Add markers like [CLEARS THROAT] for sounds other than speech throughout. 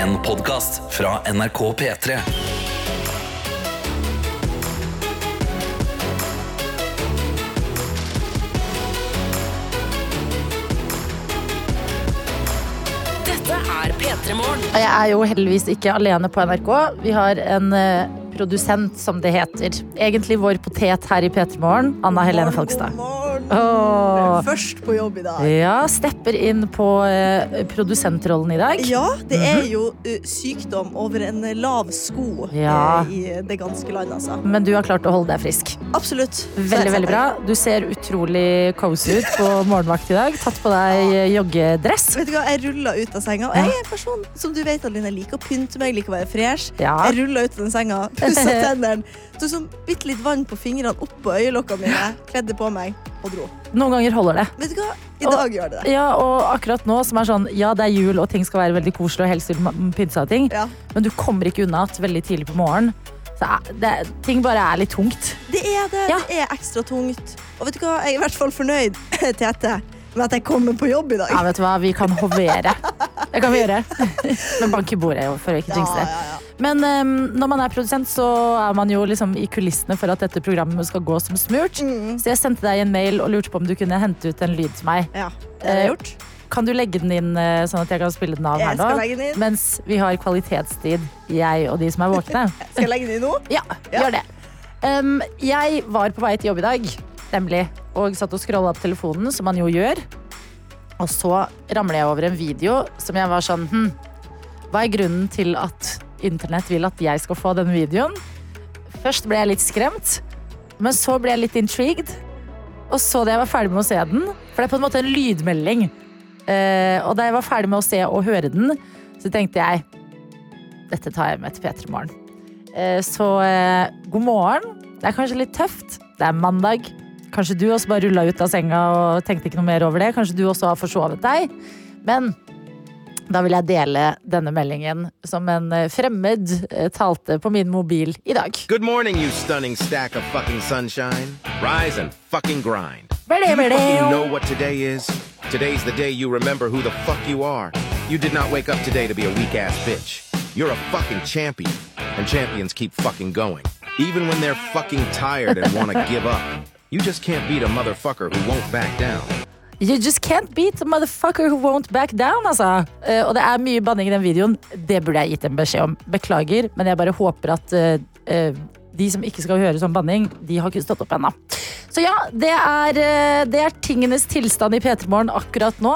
En podkast fra NRK P3. Dette er P3 Morgen. Jeg er jo heldigvis ikke alene på NRK. Vi har en eh, produsent, som det heter. Egentlig vår potet her i P3 Morgen, Anna Helene Falkstad. Først på jobb i dag. Ja, stepper inn på eh, produsentrollen i dag. Ja, det er jo uh, sykdom over en lav sko Ja. eh, i det ganske land, altså. Men du har klart å holde deg frisk. Absolutt. Veldig, veldig bra. Du ser utrolig cozy ut på morgenvakt i dag. Tatt på deg ja. joggedress. Vet du hva, Jeg rulla ut av senga. Og jeg er en person som du vet, Adeline, liker å pynte meg, liker å være fresh. Ja. Jeg rulla ut av den senga, pussa [LAUGHS] tennene, tok sånn bitte litt vann på fingrene oppå øyelokkene mine, kledde på meg og dro. Noen ganger holder det. Vet du hva, i Og- gjør det det. Ja, og akkurat nå som er sånn, ja det er jul og ting skal være veldig koselig og helst vil pynte ting, Ja. men du kommer ikke unna at veldig tidlig på morgenen, så er det, ting bare er litt tungt. Det er det. Ja. Det er ekstra tungt. Og vet du hva, jeg er i hvert fall fornøyd, [LAUGHS] Tete, med at jeg kommer på jobb i dag. Ja, vet du hva, vi kan hovere. Det kan vi gjøre. Men bank i bordet for å ikke jinxe det. ja, ja. Men um, når man er produsent, så er man jo liksom i kulissene for at dette programmet skal gå som smurt. Mm. Så jeg sendte deg en mail og lurte på om du kunne hente ut en lyd til meg. Ja, det har jeg Eh, gjort. Kan du legge den inn eh, sånn at jeg kan spille den av her Jeg skal nå? Mens vi har kvalitetstid, jeg og de som er våkne. [LAUGHS] Skal jeg legge den inn nå? Ja, Ja. gjør det. Um, jeg var på vei til jobb i dag, nemlig, og satt og scrolla på telefonen, som man jo gjør. Og så ramler jeg over en video som jeg var sånn hm, Hva er grunnen til at internett vil at jeg skal få denne videoen? Først ble jeg litt skremt, men så ble jeg litt intrigued. Og så da jeg var ferdig med å se den, for det er på en måte en lydmelding. Eh, og da jeg var ferdig med å se og høre den, så tenkte jeg dette tar jeg med til P3 Morgen. Eh, Så eh, god morgen. Det er kanskje litt tøft. Det er mandag. Kanskje du også bare rulla ut av senga og tenkte ikke noe mer over det. Kanskje du også har forsovet deg. Men da vil jeg dele denne meldingen som en eh, fremmed eh, talte på min mobil i dag. Good morning, you stunning stack of fucking sunshine. Rise and fucking grind. Do you fucking know what today is? Today's the day you remember who the fuck you are. You did not wake up today to be a weak ass bitch. You're a fucking champion. And champions keep fucking going. Even when they're fucking tired and want to give up. You just can't beat a motherfucker who won't back down. You just can't beat a motherfucker who won't back down, altså. Uh, og det er mye banning i den videoen. Det burde jeg gitt en beskjed om. Beklager, men jeg bare håper at uh, de som ikke skal høre sånn banning, de har ikke stått opp ennå. Så ja, det er, det er tingenes tilstand i P3 Morgen akkurat nå.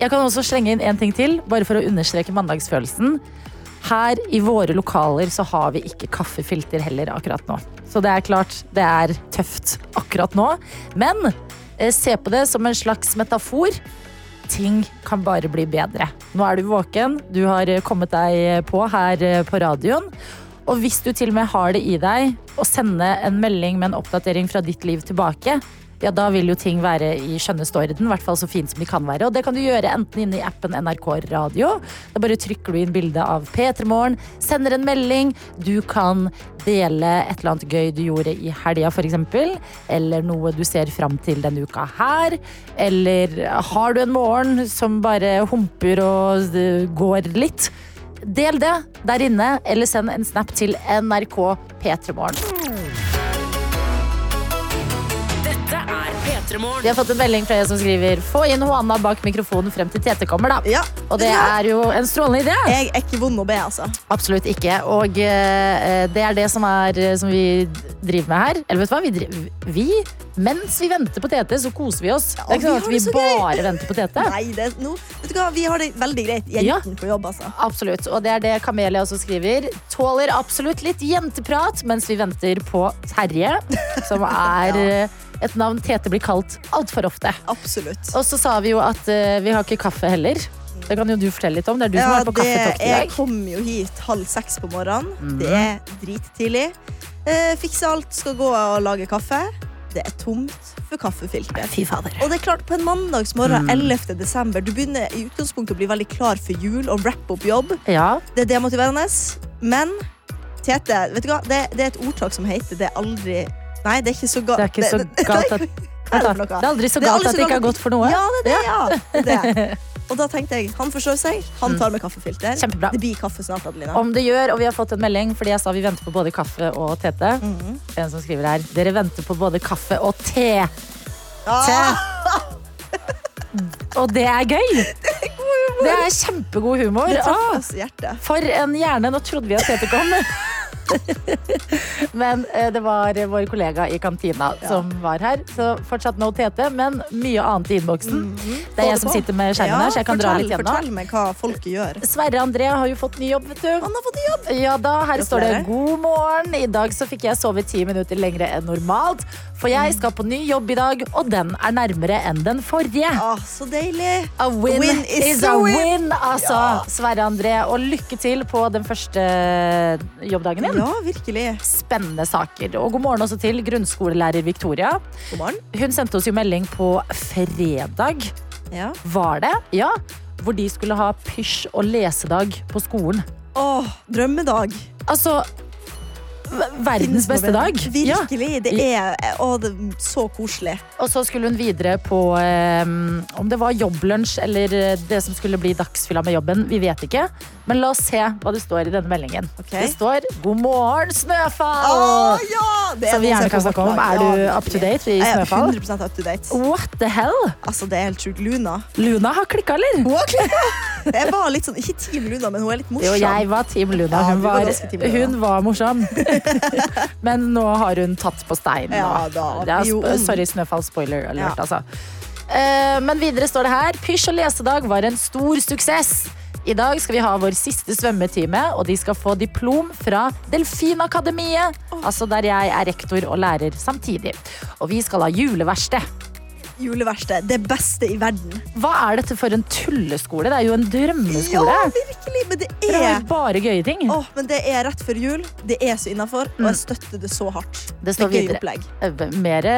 Jeg kan også slenge inn en ting til, bare for å understreke mandagsfølelsen. Her i våre lokaler så har vi ikke kaffefilter heller akkurat nå. Så det er klart, det er tøft akkurat nå. Men eh, se på det som en slags metafor. Ting kan bare bli bedre. Nå er du våken, du har eh, kommet deg på her eh, på radioen. Og hvis du til og med har det i deg å sende en melding med en oppdatering fra ditt liv tilbake, ja, da vil jo ting være i skjønneste orden, i hvert fall så fint som de kan være. Og det kan du gjøre enten inne i appen NRK Radio. Da bare trykker du inn bilde av P3 Morgen, sender en melding. Du kan dele et eller annet gøy du gjorde i helga, f.eks. Eller noe du ser fram til denne uka her. Eller har du en morgen som bare humper og eh, går litt? Del det der inne, eller send en snap til NRK P3 Morgen. Vi har fått en melding fra en som skriver Få inn Hoanna bak mikrofonen frem til Tete kommer, da. Ja. Og det er jo en strålende idé. Jeg er ikke vond å be, altså. Absolutt ikke. Og eh, det er det som, er, eh, som vi driver med her. Eller vet du hva? Vi, driver, vi mens vi venter på Tete, så koser vi oss. det er ikke sånn at vi så gøy. bare venter på Tete. Nei, det no, vet du hva, vi har det veldig greit, jentene på jobb, altså. Absolutt. Og det er det Kamelia også skriver. Tåler absolutt litt jenteprat mens vi venter på Terje, som [LAUGHS] er eh, et navn Tete blir kalt altfor ofte. Absolutt. Og så sa vi jo at uh, vi har ikke kaffe heller. Det kan jo du fortelle litt om. Det er du som er på kaffetokt i jeg kom jo hit halv seks på morgenen. Mm. Det er drittidlig. Eh, fikse alt, skal gå og lage kaffe. Det er tomt for kaffefilter. Fy fader. Og det er klart, på en mandagsmorgen Mm. 11. desember, du begynner i utgangspunktet å bli veldig klar for jul og wrap opp jobb. Ja, Det er demotiverende. Men Tete, vet du hva? Det, det er et ordtak som heter 'det er aldri Nei, det er ikke så galt. det er ikke så galt at er det Det er aldri så er galt at det ikke er godt for noe. Ja, det er det, ja. [LAUGHS] Det er. Og da tenkte jeg, han forstår seg, han tar med kaffefilter. Kjempebra. Det blir kaffe snart, Adelina. Om det gjør, og vi har fått en melding fordi jeg sa vi venter på både kaffe og tete. En som skriver her. Dere venter på både kaffe og te. Ah, [LAUGHS] Og det er gøy! Det er kjempegod humor. det Ah, for en hjerne. Nå trodde vi at Tete kom. [LAUGHS] [LAUGHS] Men eh, det var vår kollega i kantina som var her. Så fortsatt no Tete, men mye annet i innboksen. Det er jeg som sitter med skjermen her, så jeg kan dra litt gjennom. Fortell meg hva folket gjør. Sverre André har jo fått ny jobb, vet du. Han har fått ny jobb! Ja da, her står det 'God morgen'. I dag så fikk jeg sove ti minutter lengre enn normalt. For jeg skal på ny jobb i dag, og den er nærmere enn den forrige. Ah, så deilig. A win, win is, is a win, win. altså. Ja. Sverre André, og lykke til på den første jobbdagen din. Ja, virkelig. Spennende saker. Og god morgen også til grunnskolelærer Victoria. God morgen. Hun sendte oss jo melding på fredag, Ja. var det? Ja. Hvor de skulle ha pysj og lesedag på skolen. Åh, drømmedag. Altså Verdens beste dag. Ja. Virkelig. Det er å, det så koselig. Og så skulle hun videre på eh, om det var jobblunsj eller eh, det som skulle bli dagsfylla med jobben. Vi vet ikke. Men la oss se hva det står i denne meldingen. Okay. Det står 'God morgen, snøfall'! Oh, ja! Det er Som vi gjerne kan snakke om. Er du up to date i Jeg er snøfall? 100 up to date. What the hell? Altså, det er helt sjukt. Luna. Luna har klikka, eller? Hun har. Jeg var litt sånn, ikke Team Luna, men hun er litt morsom. Jo, jeg var Team Luna. Hun ja, var var, Luna. hun var morsom. [LAUGHS] Men nå har hun tatt på steinen. Ja, da, Ja, sorry, snøfall. Spoiler alert, Ja. altså. Uh, Men videre står det her Pysj og lesedag var en stor suksess. I dag skal vi ha vår siste svømmetime, og de skal få diplom fra Delfinakademiet. Altså der jeg er rektor og lærer samtidig. Og vi skal ha juleverksted. Juleverksted. Det beste i verden. Hva er dette for en tulleskole? Det er jo en drømmeskole. Ja, virkelig. Men det Dere har er jo bare gøye ting. Åh, men det er rett før jul. Det er så innafor, og jeg støtter det så hardt. Det står det videre. Eh, Mere,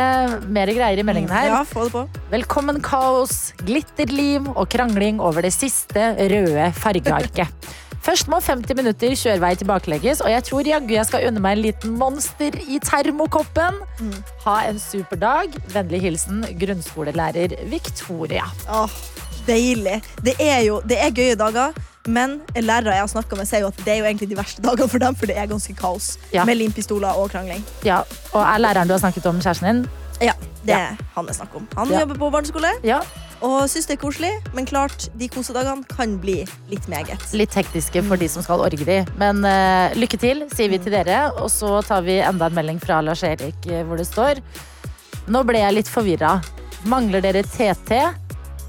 mere greier i meldingen her. Ja, få det på. Velkommen kaos, glitterliv og krangling over det siste røde fargearket. [LAUGHS] Først må 50 minutter kjørevei tilbakelegges, og jeg tror jaggu jeg skal unne meg en liten monster i termokoppen. Ha en super dag. Vennlig hilsen grunnskolelærer Victoria. Åh, deilig. Det er jo det er gøye dager, men lærere jeg har snakka med, sier jo at det er jo egentlig de verste dagene for dem, for det er ganske kaos. Ja. Med limpistoler og krangling. Ja, og er læreren du har snakket om, kjæresten din? Ja, det Ja. er han det er snakk om. Han Ja. jobber på barneskole Ja, og syns det er koselig, men klart, de kosedagene kan bli litt meget. Litt hektiske for de som skal orge de. Men uh, lykke til, sier vi til dere. Og så tar vi enda en melding fra Lars Erik eh, hvor det står Nå ble jeg litt forvirra. Mangler dere TT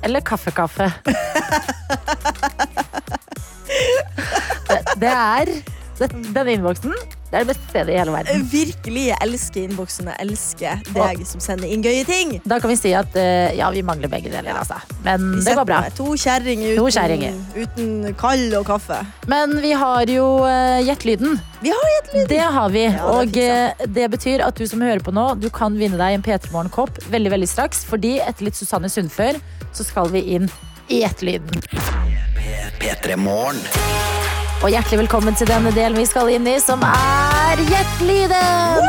eller kaffekaffe? [LAUGHS] det, det er Den innboksen det er det beste stedet i hele verden. Virkelig, jeg elsker innboksen. Jeg elsker deg som sender inn gøye ting. Da kan vi si at uh, ja, vi mangler begge deler, altså. Men Vi det går bra. To kjerringer uten, uten kall og kaffe. Men vi har jo uh. Vi har gjettelyden. Det har vi. Ja, det og eh, det betyr at du som hører på nå, du kan vinne deg en P3 Morgen-kopp veldig veldig straks. Fordi etter litt Susanne Sundfør så skal vi inn i gjettelyden. P3 Morgen. Og hjertelig velkommen til denne delen vi skal inn i, som er Gjett-lyden!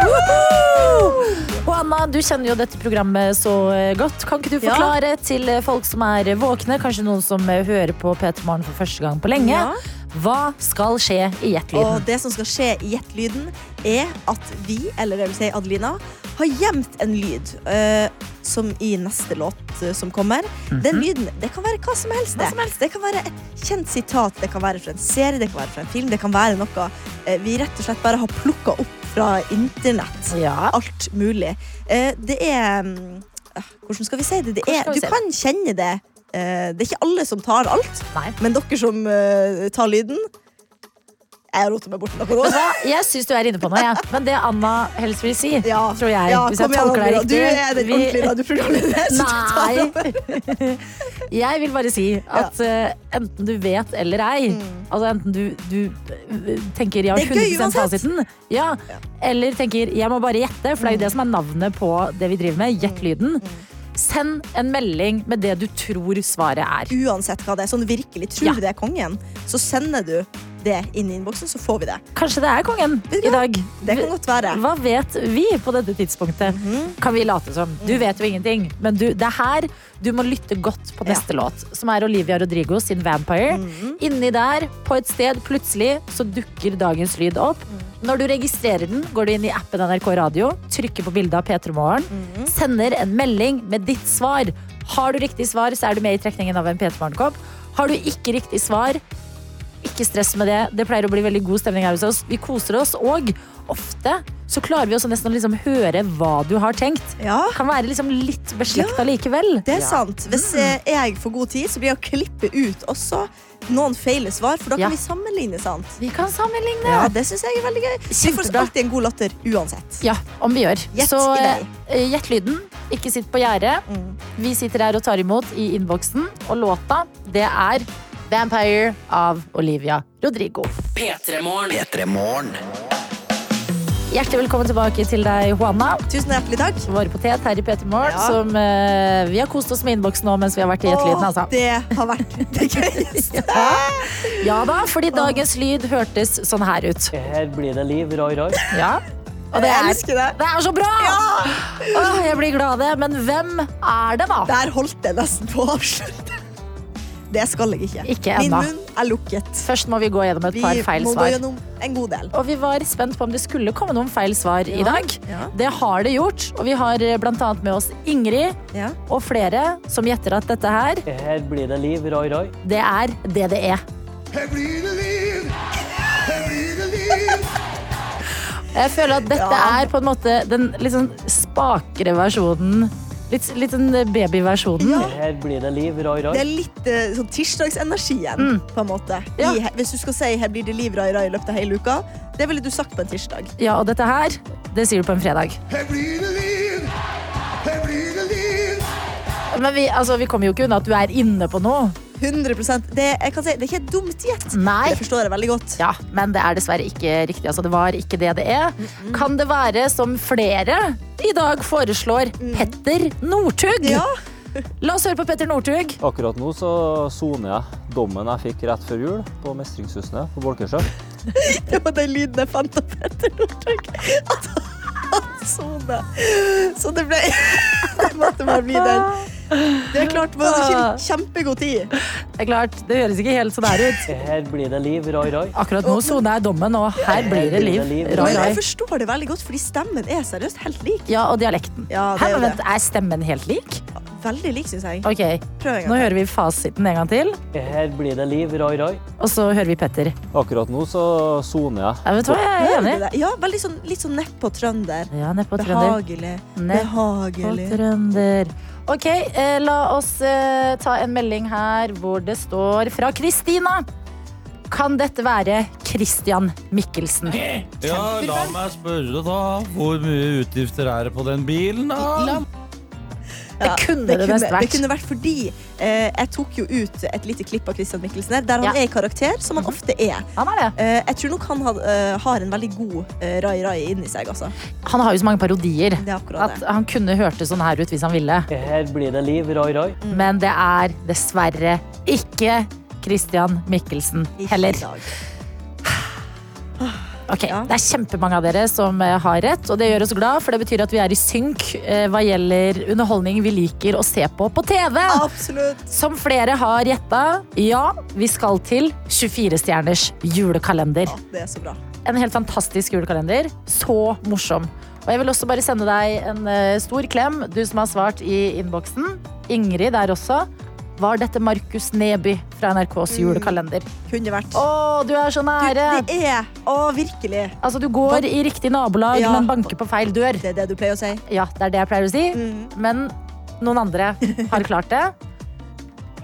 Og Anna, du kjenner jo dette programmet så eh, godt. Kan ikke du Ja. forklare til eh, folk som er våkne, kanskje noen som eh, hører på P3 Morgen for første gang på lenge, Ja. hva skal skje i Og Gjett-lyden? det som skal skje i Gjett-lyden, er at vi, eller det vil si Adelina, har gjemt en lyd. Uh, som i neste låt eh, som kommer. Den lyden det kan være hva som helst. Det. det kan være et kjent sitat, det kan være fra en serie, det kan være fra en film. Det kan være noe eh, vi rett og slett bare har plukka opp fra internett. Ja. Alt mulig. Det er mm, ah, Hvordan skal vi si det? det er, du kan kjenne det. Det er ikke alle som tar alt, Nei. men dere som tar lyden Jeg rota meg bort noe nå. [LAUGHS] Jeg syns du er inne på noe, ja. Men det Anna helst vil si, Ja. tror jeg, Ja, hvis jeg tolker deg riktig Du er den vi- ordentlige radioprogramlederen. [LAUGHS] Nei. Jeg vil bare si at uh, enten du vet eller ei, altså enten du, du eh, tenker jeg har Mm. Det er gøy 100 uansett. fasiten, ja, eller tenker jeg må bare gjette, for det er jo det som er navnet på det vi driver Mm. med, gjett-lyden. Send en melding med det du tror svaret er. Uansett hva det er, sånn virkelig tror Ja. det er kongen, så sender du det inn i innboksen, så får vi det. Kanskje det er kongen i dag. Det kan godt være. Hva vet vi på dette tidspunktet? Mhm. Kan vi late som? Du vet jo ingenting, men du, det er her du må lytte godt på neste låt, som er Olivia Rodrigo sin 'Vampire'. Mhm. Inni der, på et sted, plutselig så dukker dagens lyd opp. Når du registrerer den, går du inn i appen NRK Radio, trykker på bildet av P3 Morgen, Mhm. sender en melding med ditt svar. Har du riktig svar, så er du med i trekningen av en P3 Morgen-kopp. Har du ikke riktig svar, ikke stress med det. Det pleier å bli veldig god stemning her hos oss. Vi koser oss, og ofte så klarer vi også nesten å liksom høre hva du har tenkt. Ja, Kan være liksom litt beslekta likevel. det er sant. Hvis eh, jeg får god tid, så blir jeg å klippe ut også noen feile svar, for da kan Ja. vi sammenligne, sant? Vi kan sammenligne. Ja, det syns jeg er veldig gøy. Vi får alltid en god latter uansett. Ja, om vi gjør. Gjett Så i eh, gjett lyden. Ikke sitt på gjerdet. Mm. Vi sitter her og tar imot i innboksen. Og låta, det er Vampire av Olivia Rodrigo. P3morgen. P3 Morgen. Hjertelig velkommen tilbake til deg, Juana. Tusen hjertelig takk. Vår potet her i P3 Morgen. Ja. Som uh, vi har kost oss med innboksen nå mens vi har vært i Gjettelyden. Altså. det har vært det gøyeste. [LAUGHS] Ja da, fordi dagens lyd hørtes sånn her ut. Her blir det liv, Roy Roy. Ja. Og det Jeg er, elsker det. det er så bra! Åh, jeg blir glad av det. Men hvem er det, da? Der holdt jeg nesten på å avslutte. Det skal jeg ikke. Ikke Min munn er lukket. Først må vi gå gjennom et Vi par feil må gå svar. en god del. Og vi var spent på om det skulle komme noen feil svar i dag. ja. Det har det gjort. Og vi har bl.a. blant annet med oss Ingrid Ja. og flere som gjetter at dette her, Her blir det liv, Roy Roy. det er det det er. Her blir det liv! Her blir det liv! Jeg føler at dette Ja. er på en måte den sånn spakere versjonen. Litt, litt sånn babyversjonen. Ja. Her blir det liv, Roy Det er litt sånn tirsdagsenergi igjen, mm. på en måte. Ja. I, hvis du skal si 'her blir det liv rai rai' i løpet av hele uka, det ville du sagt på en tirsdag. Ja, og dette her, det sier du på en fredag. Men vi, altså, vi kommer jo ikke unna at du er inne på noe. 100 det, jeg kan si, det er ikke et dumt gjett. Nei. Det forstår jeg veldig godt. Ja, men det er dessverre ikke riktig. Altså, det var ikke det det er. Kan det være, som flere i dag foreslår, Petter Northug? Ja, La oss høre på Petter Northug. Akkurat nå så soner jeg dommen jeg fikk rett før jul på Mestringshusene på Bolkesjø. [LAUGHS] det var den lyden jeg fant av Petter Northug. At han sone. Så det ble [LAUGHS] Det måtte bare bli den. Det er klart, man hadde ikke kjempegod tid. Det er klart, det høres ikke helt sånn her ut. Her blir det liv, Roy Roy. Akkurat nå soner jeg dommen, og her blir det liv. Men rai. jeg forstår det veldig godt, fordi stemmen er seriøst helt lik. Ja, og dialekten. Ja, det er men vent, er stemmen helt lik? Veldig lik, syns jeg. Ok, Prøv en nå hører vi fasiten en gang til, Her blir det liv, Roy Roy. og så hører vi Petter. Akkurat nå så soner jeg. Ja, vet du hva, jeg er enig. Ja, veldig sånn, litt sånn nedpå trønder. Ja, ned på trønder. Behagelig. Ned på Behagelig. trønder. Ok, eh, la oss eh, ta en melding her hvor det står fra Kristina. Kan dette være Christian Mikkelsen? Ja, la meg spørre da. Hvor mye utgifter er det på den bilen, da? Det kunne det, kunne, best det vært. kunne vært fordi eh, jeg tok jo ut et lite klipp av Christian Mikkelsen her, der han Ja. Mhm. er i karakter, som han ofte er. Han er det. Eh, jeg tror nok han had, eh, har en veldig god eh, rai-rai inni seg, altså. Han har jo så mange parodier. Det er At det. han kunne hørtes sånn her ut hvis han ville. Her blir det liv, Rai Rai. Mm. Men det er dessverre ikke Christian Mikkelsen Ikke heller. I. Ok, Ja. Det er kjempemange av dere som eh, har rett, og det gjør oss glad, for det betyr at vi er i synk eh, hva gjelder underholdning vi liker å se på på TV. Absolutt. Som flere har gjetta, ja, vi skal til 24-stjerners julekalender. Ja, det er så bra. En helt fantastisk julekalender. Så morsom. Og jeg vil også bare sende deg en eh, stor klem, du som har svart i innboksen. Ingrid der også. Var dette Markus Neby fra NRKs julekalender? Kunne vært. Å, du er så Du, nære! det er Å, virkelig. Altså, du går i riktig nabolag, Ja. men banker på feil dør. Det er det du pleier å si. Ja, det er det jeg pleier å si. Mm. Men noen andre har [LAUGHS] klart det.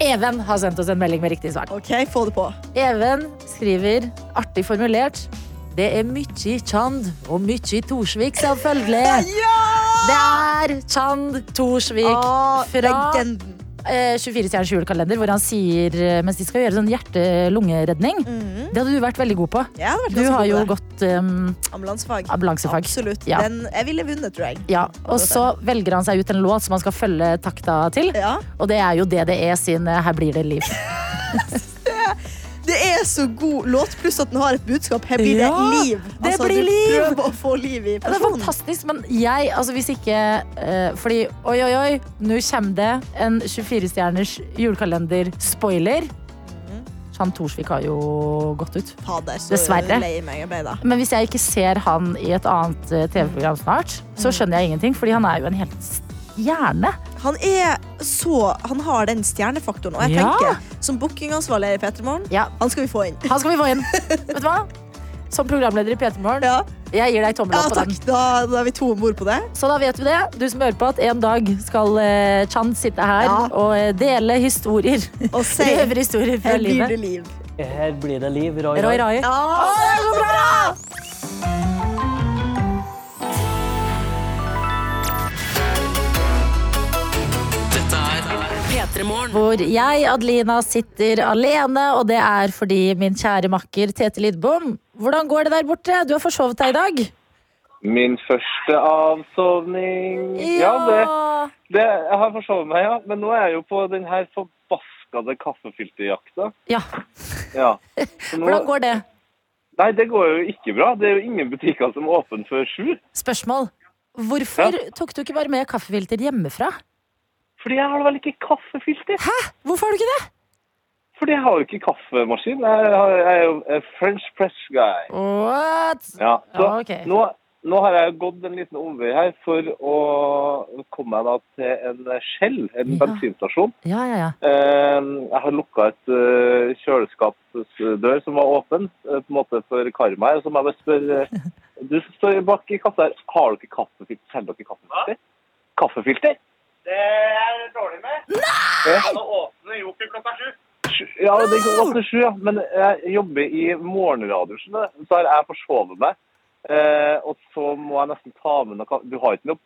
Even har sendt oss en melding med riktig svar. OK, få det på. Even skriver, artig formulert, det er mye Chand og mye Torsvik, selvfølgelig. [LAUGHS] Ja! Det er Chand Torsvik Åh, fra legenden. Eh, 24 stjerners julekalender, hvor han sier eh, mens de skal gjøre sånn hjerte-lungeredning. Mm. Det hadde du vært veldig god på. Ja, vært Du har jo gått um, Ambulansefag. ambulansefag. Absolutt. Ja. Den, jeg ville vunnet, tror jeg. Ja, og så velger han seg ut en låt som han skal følge takta til. Ja. Og det er jo DDE sin eh, 'Her blir det liv'. [LAUGHS] Det er så god låt, pluss at den har et budskap. Her blir det Ja, liv. det Altså, blir liv. prøver å få liv i Ja, Det er fantastisk, men jeg, altså hvis ikke uh, Fordi oi, oi, oi, nå kommer det en 24-stjerners julekalender-spoiler. Han Thorsvik har jo gått ut. Fader, så Dessverre. Men hvis jeg ikke ser han i et annet eh, TV-program snart, så skjønner jeg ingenting, fordi han er jo en helt stjerne. Han er så Han har den stjernefaktoren. Og jeg Ja. tenker, som bookingansvarlig i P3 Morgen, Ja. han skal vi få inn. Han skal vi få inn. [LAUGHS] Vet du hva? Som programleder i P3 Morgen, Ja, jeg gir deg tommel ja opp på den. Da, da er vi to om bord på det. Så da vet vi det. Du som hører på at en dag skal eh, Chan sitte her Ja. og eh, dele historier. Og [LAUGHS] si Røverhistorier fra her blir livet. det liv. Her blir det liv, Roy. Roy Rai. Ja, det er så bra! Hvor jeg, Adelina, sitter alene, og det er fordi min kjære makker Tete Lidbom Hvordan går det der borte? Du har forsovet deg i dag. Min første avsovning Ja, det, det Jeg har forsovet meg, ja. Men nå er jeg jo på den her forbaskede kaffefilterjakta. Ja. Ja. Nå, [LAUGHS] Hvordan går det? Nei, det går jo ikke bra. Det er jo ingen butikker som er åpne før sju. Spørsmål. Hvorfor tok du ikke bare med kaffefilter hjemmefra? Fordi jeg har vel ikke kaffefilter. Hvorfor har du ikke det? Fordi jeg har jo ikke kaffemaskin. Jeg, har, jeg er jo a French press guy. What? Ja, så Ja, okay. nå, nå har jeg gått en liten omvei her for å komme meg da til en Shell, en Ja. bensinstasjon. Ja, ja, ja. Eh, Jeg har lukka et uh, kjøleskapsdør som var åpen, eh, på en måte for karma her. Så må jeg bare spørre eh, Du som står bak i kassa her, har dere kaffefilter? Selger dere kaffefilter? Kaffefilter? Det er dårlig med. Nei! Nå åpner jo ikke klokka sju. Ja, det går opp til sju, ja. Men jeg jobber i morgenradio. Så har jeg forsovet meg. Eh, og så må jeg nesten ta med noe. Du har ikke noe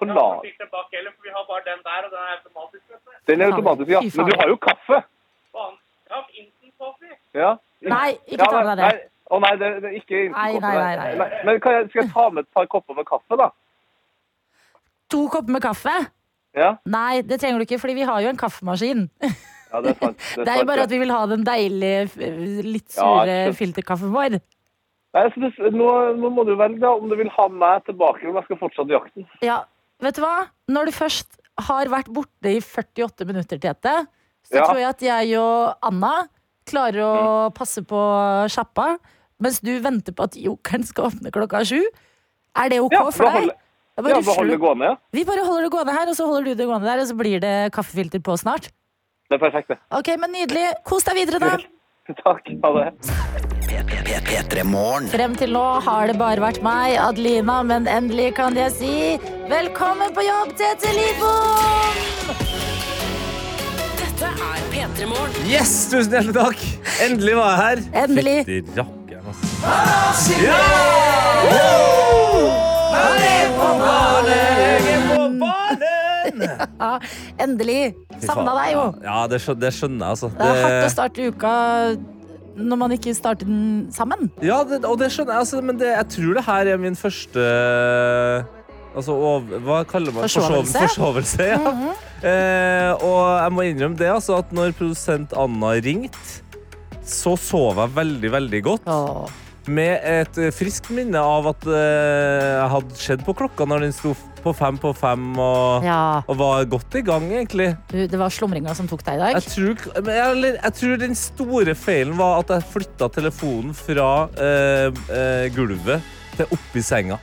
på lag? filter bak heller, for vi har bare den der, og den er automatisk. vet. Den er automatisk, ja. Men du har jo kaffe. Ja, instant coffee. Ja. Nei, ikke ta med deg det. Å nei, det, det er ikke Nei, instant nei, kaffe, nei, nei. Men kan jeg, skal jeg ta med et par kopper med kaffe, da? To kopper med kaffe? Ja, Nei, det trenger du ikke, fordi vi har jo en kaffemaskin. ja det er sant. Det er [LAUGHS] jo bare at vi vil ha den deilige, litt sure Ja, filterkaffen vår. Nei, så det, nå, nå må du velge da, om du vil ha meg tilbake, eller om jeg skal fortsette jakten. Ja, vet du hva? Når du først har vært borte i 48 minutter, Tete, så Ja. tror jeg at jeg og Anna klarer å passe på sjappa, mens du venter på at jokeren skal åpne klokka sju. Er det ok Ja, for deg? Bare ja, rusler holder det gående, ja. Vi bare holder det gående her, og så holder du det gående der, og så blir det kaffefilter på snart. Det er perfekt, det. Ok, men Nydelig. Kos deg videre, da. Takk, ha det. Frem til nå har det bare vært meg, Adelina, men endelig kan jeg si velkommen på jobb, Tete Lidbom! Dette er P3 Morgen. Yes, tusen hjertelig takk! Endelig var jeg her. Endelig. Fytti rakkeren, altså. Ja! [LAUGHS] Ja, endelig. Savna deg jo. Ja, det skjønner, det skjønner jeg, altså. Det er hardt å starte uka når man ikke starter den sammen. Ja, det, og det skjønner jeg, altså, men det, jeg tror det her er min første Altså, over, hva kaller man Forsovelse. Forsovelse, ja. eh, og jeg må innrømme det, altså, at når produsent Anna ringte, så sov jeg veldig, veldig godt. Åh. Med et eh, friskt minne av at det jeg hadde skjedd på klokka når den sto på fem på fem, og, Ja, og var godt i gang, egentlig. du, det var slumringa som tok deg i dag. Jeg tror, jeg, jeg tror den store feilen var at jeg flytta telefonen fra eh, eh, gulvet til oppi senga.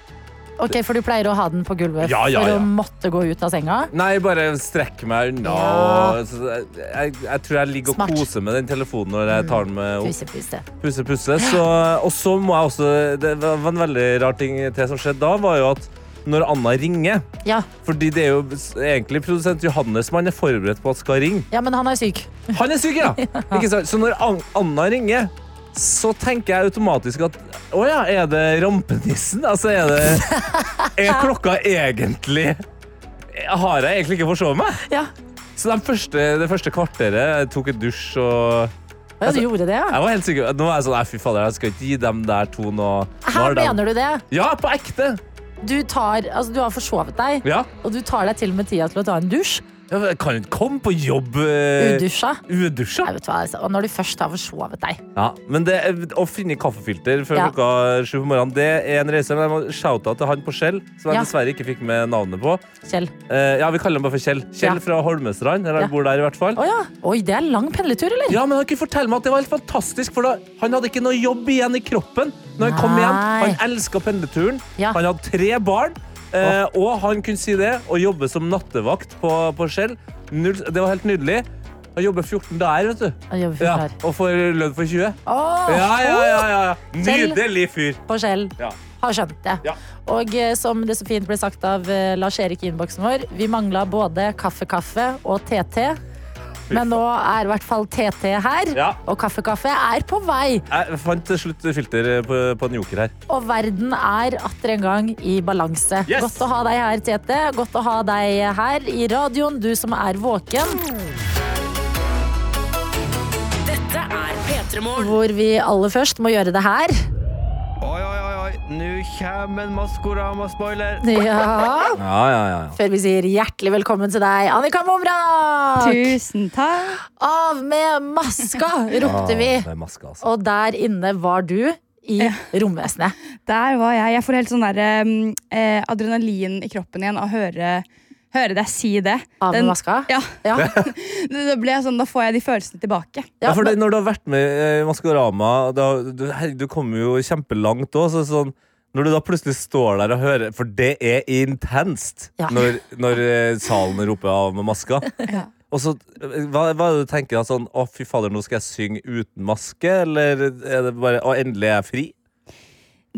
Ok, For du pleier å ha den på gulvet Ja, ja, for ja. å måtte gå ut av senga? Nei, bare strekke meg unna. Ja. Jeg, jeg, tror jeg ligger Smart. og koser med den telefonen når jeg tar den med opp. Pusse, pusse. Pusse, pusse. Så, og så må jeg også Det var en veldig rar ting til som skjedde da, var jo at når Anna ringer Ja. Fordi det er jo egentlig produsent Johannes man er forberedt på at skal ringe. ja, men han er syk. Han er syk, ja! [LAUGHS] Ikke sant? Så når Anna ringer, så tenker jeg automatisk at å ja, er det rampenissen? Altså, er det Er [LAUGHS] klokka egentlig Har jeg egentlig ikke forsovet meg? Ja, Så de første, det første kvarteret jeg tok en dusj og ja Du gjorde det, ja? Jeg var helt sikker. Nå er jeg sånn fy fader, jeg skal ikke gi dem der to noe Her mener du det? Ja, på ekte! Du, tar, altså, du har forsovet deg, Ja. og du tar deg til og med tida til å ta en dusj. Jeg kan jo ikke komme på jobb eh, Udusja. udusja. Nei, vet du hva, altså, og når du først har forsovet deg. Ja, men det, å finne kaffefilter før Ja. klokka sju på morgenen, det er en reise. Men jeg må shoute til han på Skjell, som jeg Ja. dessverre ikke fikk med navnet på. Kjell. Eh, ja, vi kaller ham bare for Kjell. Kjell Ja. fra Holmestrand. Eller Ja. bor der, i hvert fall. Å ja. Oi, det er lang pendletur, eller? Ja, men han kunne fortelle meg at det var helt fantastisk, for da, han hadde ikke noe jobb igjen i kroppen når han kom Nei. hjem. Han elska pendleturen. Ja. Han hadde tre barn, eh, og han kunne si det og jobbe som nattevakt på, på Skjell. Null, det var helt nydelig. Han jobber 14 dager, vet du. Han jobber 14 Ja, og får lønn for 20. Åh, Ja, ja, ja, ja. Kjell. Nydelig fyr. På Skjell. Ja. Har skjønt det. Ja. Og eh, som det så fint ble sagt av eh, Lars Erik i innboksen vår, vi mangla både kaffe-kaffe og TT. Men nå er i hvert fall TT her, Ja. og Kaffekaffe -kaffe er på vei. Jeg fant til slutt filter på, på en joker her. Og verden er atter en gang i balanse. Yes! Godt å ha deg her, Tete. Godt å ha deg her i radioen, du som er våken. Dette er P3 Morgen. Hvor vi aller først må gjøre det her. Oi, oi, oi, oi. Nå kommer en Maskorama-spoiler. Ja. Ja, ja, ja. ja. Før vi sier hjertelig velkommen til deg, Annika Momrak! Tusen takk. Av med maska, ropte vi. Ja, det er maska, altså. Og der inne var du i romvesenet. Der var jeg. Jeg får helt sånn der, um, eh, adrenalin i kroppen igjen av å høre, høre deg si det. Av med Den- maska? Ja. Ja. [LAUGHS] Da, ble jeg sånn, da får jeg de følelsene tilbake. Ja, for det, når du har vært med i Maskorama, da, du, herregud, du kommer jo kjempelangt òg. Så sånn, når du da plutselig står der og hører For det er intenst Ja. når, når eh, salen roper av med maska. [LAUGHS] Og så, eh, hva, hva er det du tenker? da, Sånn, å, fy fader, nå skal jeg synge uten maske? Eller er det bare Å, endelig er jeg fri?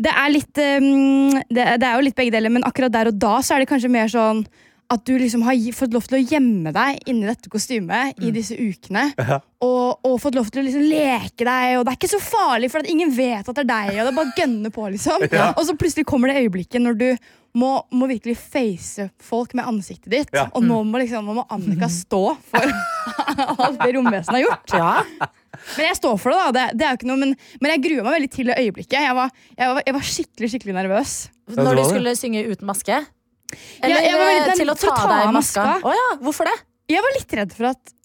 Det er litt det, det er jo litt begge deler, men akkurat der og da så er det kanskje mer sånn at du liksom har fått lov til å gjemme deg inni dette kostymet i disse ukene. Og, og fått lov til å liksom leke deg, og det er ikke så farlig, for at ingen vet at det er deg. Og det er bare gønne på liksom [LAUGHS] Ja. Og så plutselig kommer det øyeblikket når du må, må virkelig face folk med ansiktet ditt. Ja. Og nå må, liksom, nå må Annika stå for [LAUGHS] alt det romvesenet har gjort. Ja. Men jeg står for det, da. Det, det er jo ikke noe, men, men jeg gruer meg veldig til det øyeblikket. Jeg var, jeg var, jeg var skikkelig skikkelig nervøs. Når du skulle synge uten maske? Eller Ja, jeg var veldig til å ta å ta deg av maska? maska. Oh, ja, hvorfor det? Jeg var litt redd for at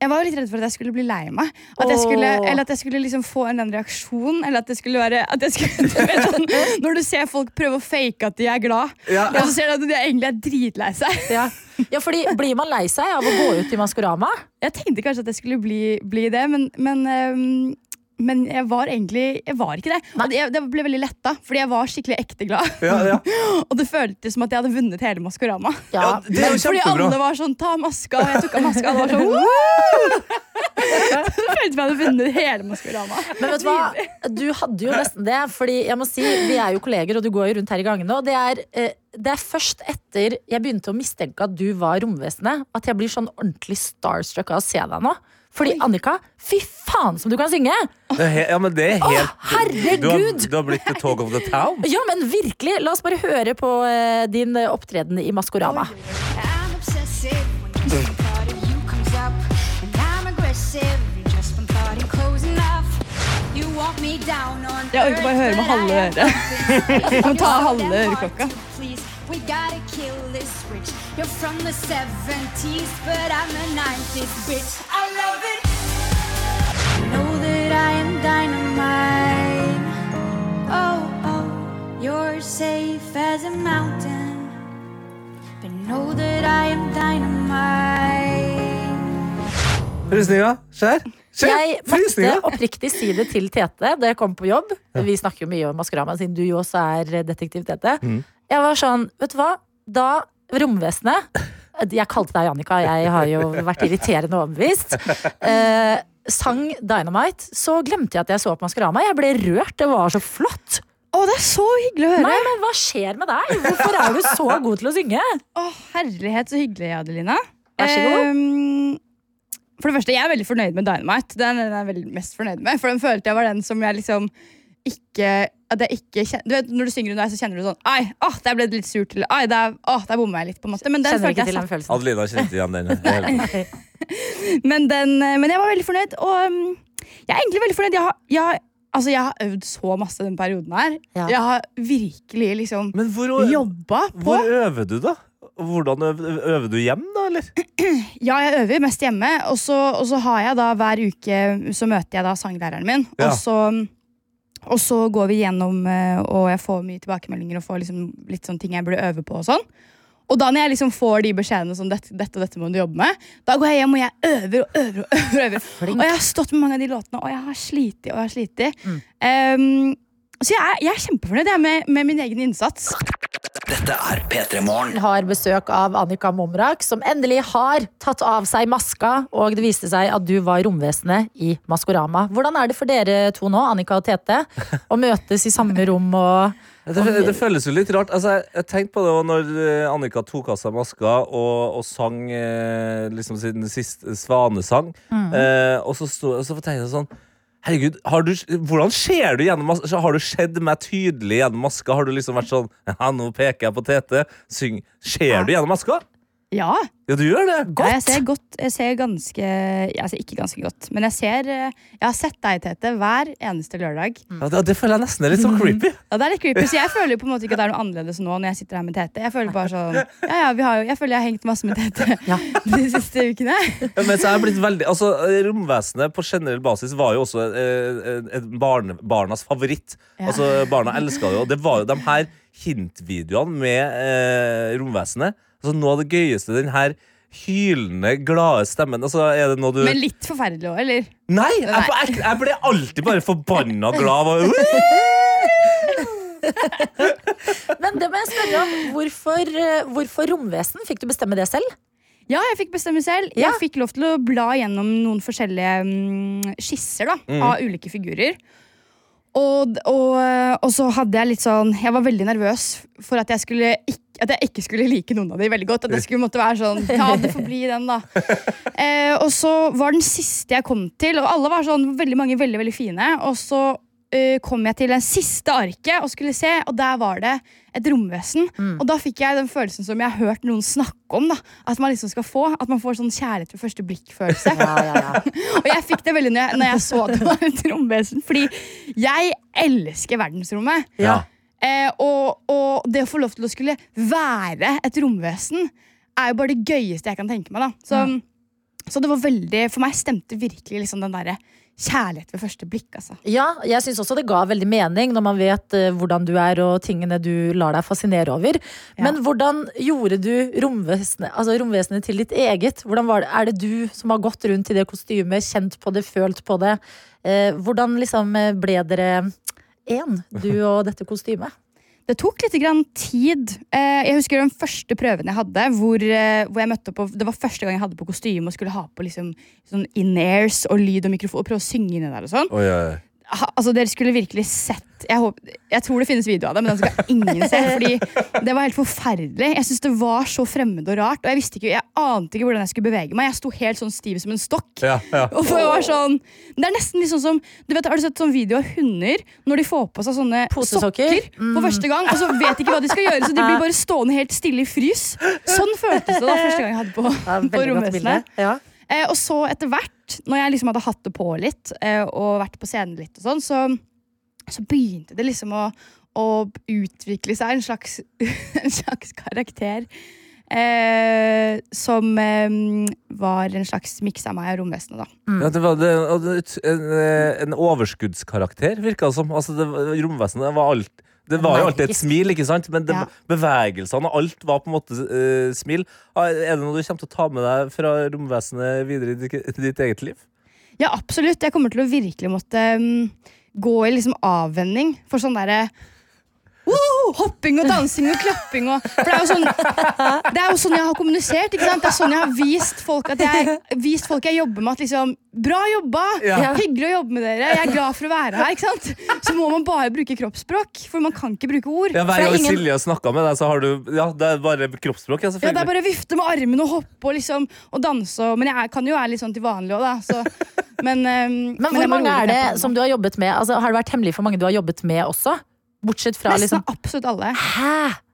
jeg var jo litt redd for at jeg skulle bli lei meg. At jeg skulle, eller at jeg skulle liksom få en eller reaksjon. Eller at det skulle være at jeg skulle, [LAUGHS] du vet, sånn, Når du ser folk prøve å fake at de er glad, Ja. og så ser du at de egentlig er dritlei seg. [LAUGHS] Ja. ja, fordi Blir man lei seg av å gå ut i Maskorama? Jeg tenkte kanskje at jeg skulle bli, bli det, men, men, øhm, men jeg var egentlig Jeg var ikke det. Og det, det ble veldig letta, fordi jeg var skikkelig ekte glad. Ja, ja. [LAUGHS] Og det føltes som at jeg hadde vunnet hele Maskorama. Ja, det er Fordi alle var sånn 'ta maska', og jeg tok av maska. Og det var sånn [LAUGHS] [LAUGHS] «Woo!» Det føltes som jeg hadde vunnet hele Maskorama. Men vet du hva? Du hadde jo nesten det. Fordi jeg må si, Vi er jo kolleger, og du går jo rundt her i gangene. Og det er, eh, det er først etter jeg begynte å mistenke at du var romvesenet, at jeg blir sånn ordentlig starstruck av å se deg nå. Fordi Annika, fy faen som du kan synge! Det er he ja, men det er helt herregud! Du har, du har blitt the talk of the town. [LAUGHS] Ja, men virkelig! La oss bare høre på uh, din eh, opptreden i Maskorama. Jeg orker bare høre med halve øret. [LAUGHS] Du må ta halve øreklokka. Please, we gotta kill this switch. You're from the 70s, but I'm a 90s bitch. I love it. Know that I am dynamite. Oh, oh, you're safe as a mountain. But know that I am dynamite. Frysninger? Skjær? Skjær? Jeg måtte oppriktig si det til Tete da jeg kom på jobb. Vi snakker jo mye om Maskorama, siden du jo også er detektiv Tete. Mm. Jeg var sånn, vet du hva? Da romvesenet Jeg kalte deg Jannika, jeg har jo vært irriterende overbevist. Eh, sang Dynamite, så glemte jeg at jeg så på Maskorama. Jeg ble rørt. Det var så flott. Å, det er så hyggelig å høre! Nei, men Hva skjer med deg? Hvorfor er du så god til å synge? Å, herlighet, så hyggelig, Adelina. Vær så god. Um for det første, jeg er veldig fornøyd med Dynamite. Den er jeg veldig mest fornøyd med. For den følte jeg var den som jeg liksom ikke at jeg ikke kjen- Du vet, Når du synger under deg, så kjenner du sånn Ai, åh, der ble det litt surt. Eller ai, der, åh, der bomma jeg litt. på en måte Men den Kjenner følte ikke jeg til den satt. følelsen. Adelina kjente igjen den. [LAUGHS] Men, den, men jeg var veldig fornøyd. Og um, jeg er egentlig veldig fornøyd. Jeg har, jeg, har- altså, jeg har øvd så masse den perioden her. Ja. Jeg har virkelig liksom Men hvor, jobba på hvor øver du, da? hvordan øver, øver du hjem, da, eller? [CLEARS THROAT] Ja, jeg øver mest hjemme, og så, og så har jeg da hver uke Så møter jeg da sanglæreren min, Ja. og, så, og så går vi gjennom, eh, og jeg får mye tilbakemeldinger og får liksom litt sånn ting jeg burde øve på og sånn. Og da når jeg liksom får de beskjedene som dette, dette og dette må du jobbe med, da går jeg hjem og jeg øver og øver og [LAUGHS] øver. Og øver. Og jeg har stått med mange av de låtene, og jeg har slitt og jeg har slitt. Um, så jeg er, jeg er kjempefornøyd jeg, med, med min egen innsats. Dette er P3 Morgen. har besøk av Annika Momrak, som endelig har tatt av seg maska. Og det viste seg at du var romvesenet i Maskorama. Hvordan er det for dere to nå, Annika og Tete, å møtes i samme rom og Det, det føles jo litt rart. Altså, jeg, jeg tenkte på det også når eh, Annika tok av seg maska og, og sang eh, liksom sin siste svanesang. Mm. Eh, og så, sto, og så tenkte jeg sånn Herregud, har du, hvordan ser du gjennom maska? Har du sett meg tydelig gjennom maska? Har du liksom vært sånn [LAUGHS] Ja, nå peker jeg på Tete. Syng. Ser du gjennom maska? Ja. Ja, du gjør det. Ja, jeg ser godt. Jeg ser ganske Jeg ser ikke ganske godt, men jeg ser eh, Jeg har sett deg, Tete, hver eneste lørdag. Ja, det, det føler jeg nesten er litt sånn creepy. Ja, det er litt creepy, så Jeg føler på en måte ikke at det er noe annerledes nå når jeg sitter her med Tete. Jeg føler bare sånn Ja, ja, vi har jo Jeg føler jeg har hengt masse med Tete [LAUGHS] [LAUGHS] de siste ukene. Ja, men så er jeg blitt veldig altså, Romvesenet på generell basis var jo også eh, et barne, barnas favoritt. Ja. Altså, Barna elska det jo. Det var jo de her hintvideoene med eh, romvesenet. Altså, noe av det gøyeste, den her hylende, glade stemmen. Altså, er det noe du Men litt forferdelig òg, eller? Nei! Jeg, jeg, jeg ble alltid bare forbanna glad. Og, [LAUGHS] Men det må jeg spørre om. Hvorfor, eh, hvorfor romvesen? Fikk du bestemme det selv? Ja, jeg fikk bestemme selv. Jeg fikk lov til å bla gjennom noen forskjellige um, skisser da, Mm. av ulike figurer. Og, og, og så hadde jeg litt sånn Jeg var veldig nervøs for at jeg, skulle at jeg ikke skulle like noen av de veldig godt. At jeg skulle måtte være sånn Ja, det får bli den, da. Eh, og så var den siste jeg kom til, og alle var sånn veldig mange veldig, veldig fine. Og så eh, kom jeg til den siste arket og skulle se, og der var det et romvesen. Og da fikk jeg den følelsen som jeg har hørt noen snakke om. da At man liksom skal få At man får sånn kjærlighet ved første blikk-følelse. [LAUGHS] [LAUGHS] og jeg fikk det veldig når jeg, når jeg så at det var et romvesen, fordi jeg elsker verdensrommet. Ja. Eh, og, og det å få lov til å skulle være et romvesen er jo bare det gøyeste jeg kan tenke meg. da Så, så det var veldig For meg stemte virkelig liksom den derre kjærlighet ved første blikk. altså Ja, jeg syns også det ga veldig mening når man vet uh, hvordan du er og tingene du lar deg fascinere over. Men hvordan gjorde du romvesenet, altså romvesenet til ditt eget? Var det, er det du som har gått rundt i det kostymet, kjent på det, følt på det? Uh, hvordan liksom eh, ble dere én, du og dette kostymet? Det tok litt grann tid. Eh, jeg husker den første prøven jeg hadde. Hvor, eh, hvor jeg møtte på, Det var første gang jeg hadde på kostyme og skulle ha på liksom, sånn in-airs og lyd og mikrofon. Og prøve å synge inni der og sånn. Oi. Ha, altså Dere skulle virkelig sett jeg, håper, jeg tror det finnes video av det, men den skal ingen se. Fordi Det var helt forferdelig. Jeg synes Det var så fremmed og rart. Og jeg visste ikke, jeg ante ikke hvordan jeg skulle bevege meg. Jeg sto helt sånn stiv som en stokk. Ja, ja. Og for jeg var sånn Det er nesten litt sånn som du vet, Har du sett sånn video av hunder når de får på seg sånne Posesokker? sokker på første gang, og så vet de ikke hva de skal gjøre, så de blir bare stående helt stille i frys? Sånn føltes det da første gang jeg hadde på, på romvesenet. Ja. Eh, og så etter hvert, når jeg liksom hadde hatt det på litt, eh, og vært på scenen litt og sånn, så, så begynte det liksom å, å utvikle seg en slags, [LAUGHS] en slags karakter. Eh, som eh, var en slags miks av meg og romvesenet, da. Ja, det var det, en, en overskuddskarakter, virka det som. Altså, det, romvesenet var alt det var jo alltid et smil, ikke sant? men det, Ja. bevegelsene og alt var på en måte uh, smil. Ah, Er det noe du kommer til å ta med deg fra romvesenet videre i ditt, ditt eget liv? Ja, absolutt. Jeg kommer til å virkelig måtte um, gå i liksom avvenning for sånn derre Woo! Hopping og dansing og klapping og For det er, jo sånn, det er jo sånn jeg har kommunisert. Ikke sant? Det er sånn jeg har vist folk at jeg, vist folk jeg jobber med at liksom Bra jobba! Ja. Hyggelig å jobbe med dere. Jeg er glad for å være her. Ikke sant? Så må man bare bruke kroppsspråk, for man kan ikke bruke ord. Ja, Hver er gang ingen- Silje har snakka med deg, så har du Ja, det er bare kroppsspråk. Ja, ja, det er bare å vifte med armene og hoppe og, liksom, og danse. Og, men jeg er, kan jo være litt sånn til vanlig òg, da. Så, men, ehm, Men hvor må mange er det som du har jobbet med? Altså, har det vært hemmelig for mange du har jobbet med også? Bortsett fra Nesten liksom absolutt alle.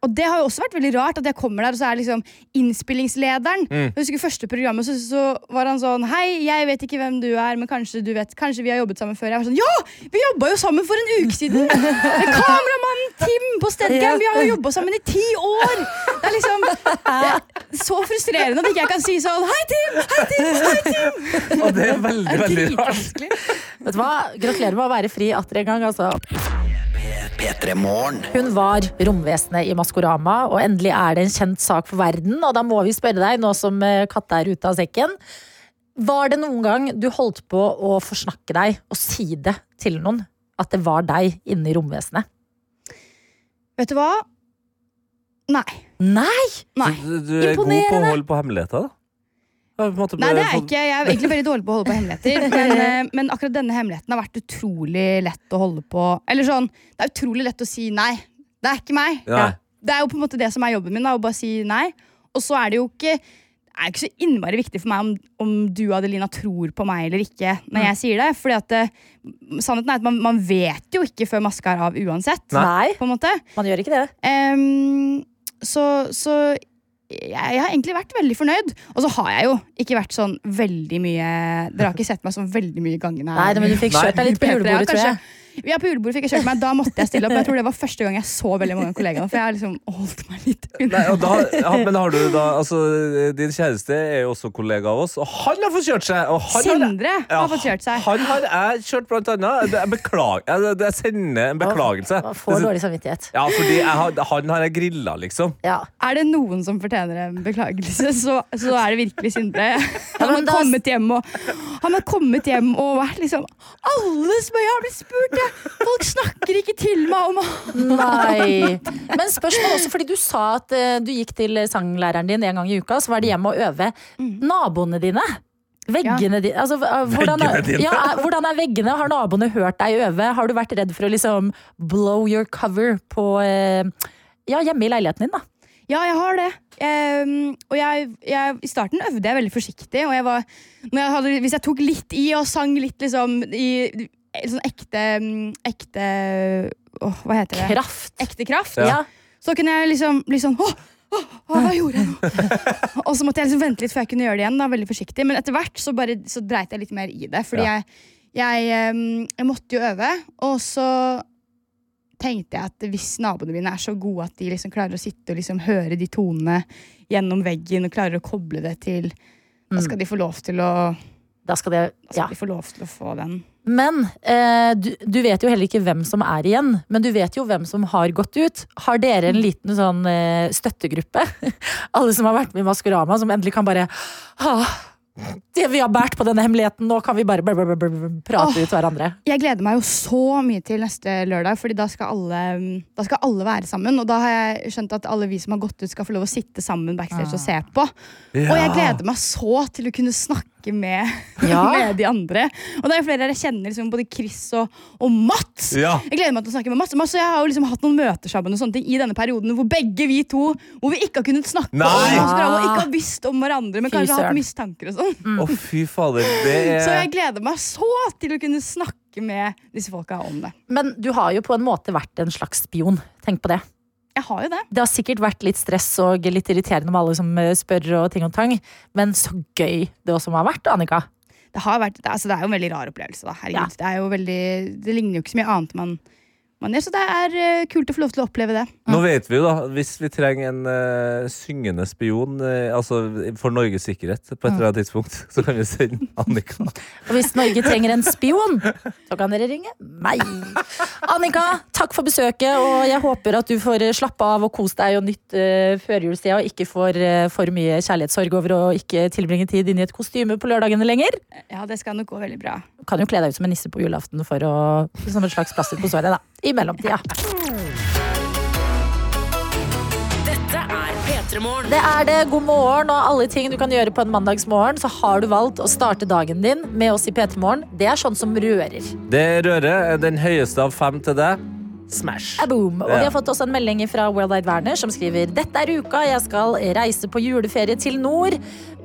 Og det har jo også vært veldig rart at jeg kommer der, og så er liksom innspillingslederen Mm. Jeg husker første programmet, så, så var han sånn Hei, jeg vet ikke hvem du er, men kanskje du vet Kanskje vi har jobbet sammen før. Jeg var sånn Ja! Vi jobba jo sammen for en uke siden! [LAUGHS] Kameramannen Tim på Steadcam! Vi har jo jobba sammen i ti år! Det Det er liksom det er så frustrerende at ikke jeg kan si sånn Hei, Tim! Hei, Tim! Hei, Tim! [LAUGHS] Og det er veldig, veldig rart. Vet du hva? Gratulerer med å være fri atter en gang. Altså. P3 Morgen. Hun var romvesenet i Maskorama, og endelig er det en kjent sak for verden. Og da må vi spørre deg, nå som eh, katta er ute av sekken. Var det noen gang du holdt på å forsnakke deg og si det til noen? At det var deg inne i romvesenet? Vet du hva? Nei. Nei! Nei. Du, du er god på å holde på hemmeligheter, da? Ja, på en måte Nei, det er jeg ikke. Jeg er egentlig veldig dårlig på å holde på hemmeligheter. [LAUGHS] Men, eh, men akkurat denne hemmeligheten har vært utrolig lett å holde på. Eller sånn, Det er utrolig lett å si nei. Det er ikke meg. Ja. Det er jo på en måte det som er jobben min, da, å bare si nei. Og så er det jo ikke det er ikke så innmari viktig for meg om, om du Adelina tror på meg eller ikke. når jeg sier det, fordi at det, Sannheten er at man, man vet jo ikke før maska er av uansett. Nei. På en måte. Man gjør ikke det. Um, så, så jeg, jeg har egentlig vært veldig fornøyd. Og så har jeg jo ikke vært sånn veldig mye Dere har ikke sett meg sånn veldig mye i gangene. Nei, men du fikk kjørt deg litt på julebordet, tror jeg. Ja, på julebordet fikk jeg kjørt meg. Da måtte jeg stille opp. Jeg tror det var første gang jeg så veldig mange av kollegaene. For jeg har liksom holdt meg litt unna. Nei, og da, ja, men har du da altså, Din kjæreste er jo også kollega av oss, og han har fått kjørt seg! Og han Sindre Ja, har fått kjørt seg. Han har jeg kjørt, blant annet. Jeg, beklager, jeg, jeg sender en beklagelse. Får dårlig samvittighet. Ja, fordi jeg han har jeg grilla, liksom. Ja. Er det noen som fortjener en beklagelse, så, så er det virkelig Sindre. Han har kommet hjem og Han har kommet hjem og vært liksom Alle som jeg har blitt spurt, jeg. Folk snakker ikke til meg om Nei. Men spørsmål også, fordi du sa at eh, du gikk til sanglæreren din en gang i uka, så var det hjemme og øve. Naboene dine? Veggene dine? Altså, hvordan, er, ja, hvordan er veggene? Har naboene hørt deg øve? Har du vært redd for å liksom blow your cover på eh, Ja, hjemme i leiligheten din, da. Ja, jeg har det. Ehm, og jeg, jeg, I starten øvde jeg veldig forsiktig. Og jeg var, når jeg hadde, hvis jeg tok litt i og sang litt liksom i sånn ekte mm, Ekte åh, Hva heter det? Kraft. Ekte kraft. Ja. Så kunne jeg liksom bli sånn Åh, åh, hva gjorde jeg nå? [LAUGHS] og så måtte jeg liksom vente litt før jeg kunne gjøre det igjen. Da, veldig forsiktig Men etter hvert så, bare, så dreit jeg litt mer i det. Fordi Ja. jeg, jeg, jeg måtte jo øve. Og så tenkte jeg at hvis naboene mine er så gode at de liksom klarer å sitte og liksom høre de tonene gjennom veggen og klarer å koble det til Da skal de få lov til å Da skal det, da skal de få lov til å få den. Men eh, du, du vet jo heller ikke hvem som er igjen. Men du vet jo hvem som har gått ut. Har dere en liten sånn eh, støttegruppe? [LAUGHS] Alle som har vært med i Maskorama, som endelig kan bare ah, det Vi har båret på denne hemmeligheten, nå kan vi bare brr, brr, brr, prate Åh. ut hverandre. Jeg gleder meg jo så mye til neste lørdag, Fordi da skal, alle, da skal alle være sammen. Og da har jeg skjønt at alle vi som har gått ut, skal få lov å sitte sammen backstage og se på. Ja. Og jeg gleder meg så til å kunne snakke med, [LAUGHS] Ja. med de andre. Og det er jo flere jeg kjenner, liksom, både Chris og, og Mats. Ja. Jeg gleder meg til å snakke med Mats. Mats og jeg har jo liksom hatt noen møter sammen og sånne ting i denne perioden hvor begge vi to Hvor vi ikke har kunnet snakke Nei. om oss og ikke har visst om hverandre, men Fy kanskje har hatt mistanker og sånn. Å, fy fader. Det Så er jeg gleder meg så til å kunne snakke med disse folka om det. Men du har jo på en måte vært en slags spion. Tenk på det. Jeg har jo det. Det har sikkert vært litt stress og litt irriterende med alle som eh, spør og ting og tang, men så gøy det også må ha vært, Annika. Det, har vært, det, altså, det er jo en veldig rar opplevelse. Da. Herregud, det, er jo veldig, det ligner jo ikke så mye annet man, man gjør, så det er eh, kult å få lov til å oppleve det. Nå vet vi jo, da, hvis vi trenger en uh, syngende spion uh, altså for Norges sikkerhet på et eller annet tidspunkt, [LAUGHS] så kan vi sende Annika. Og hvis Norge trenger en spion, så kan dere ringe meg. Annika, takk for besøket, og jeg håper at du får slappe av og kose deg og nytt uh, førjulstida, og ikke får uh, for mye kjærlighetssorg over å ikke tilbringe tid inni et kostyme på lørdagene lenger. Ja, det skal nok gå veldig bra. Du kan jo kle deg ut som en nisse på julaften for å, som et slags plaster på såret, da. I mellomtida. Dette er P3 Det er det. God morgen og alle ting du kan gjøre på en mandagsmorgen. Så har du valgt å starte dagen din med oss i P3 Morgen. Det er sånn som rører. Det rører er den høyeste av fem til deg. Smash. A boom. Og vi har fått også en melding fra World Wide Werner som skriver Dette er uka jeg skal reise på juleferie til nord.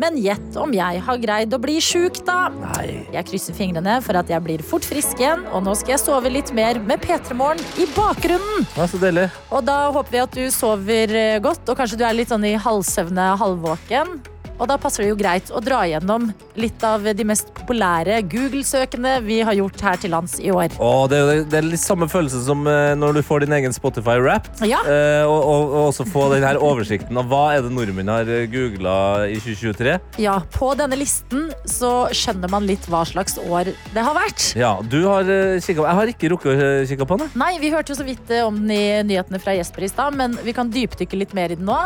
Men gjett om jeg har greid å bli sjuk, da. Nei. Jeg krysser fingrene for at jeg blir fort frisk igjen, og nå skal jeg sove litt mer med P3 Morgen i bakgrunnen. Ja, så deilig. Og da håper vi at du sover eh, godt, og kanskje du er litt sånn i halvsøvne, halvvåken. Og da passer det jo greit å dra gjennom litt av de mest populære Google-søkene vi har gjort her til lands i år. Åh, det, er, det er litt samme følelse som eh, når du får din egen Spotify-wrapped. Ja. Eh, og, og, og også få den her oversikten av hva er det nordmenn har googla i 2023. Ja, på denne listen så skjønner man litt hva slags år det har vært. Ja, du har kikka Jeg har ikke rukket å kikke på den. Nei, vi hørte jo så vidt eh, om den i nyhetene fra Jesper i stad, men vi kan dypdykke litt mer i den nå.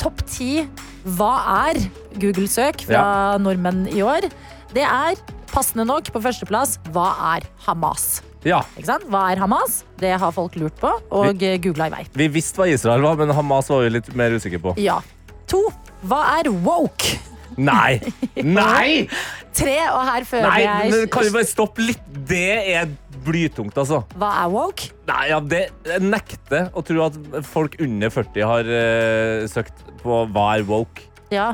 Topp ti hva er Google-søk fra nordmenn i år? Det er passende nok på førsteplass hva er Hamas? Ja? Hva er Hamas? Det har folk lurt på og googla i vei. Vi visste hva Israel var, men Hamas var vi litt mer usikre på. Ja. To. Hva er woke? Nei! [LAUGHS] Nei! Tre, og her føler Nei, jeg Kan vi bare stoppe litt? Det er blytungt, altså. Hva er woke? Nei, ja, det jeg nekter å tro at folk under 40 har uh, søkt på hva er woke. Ja.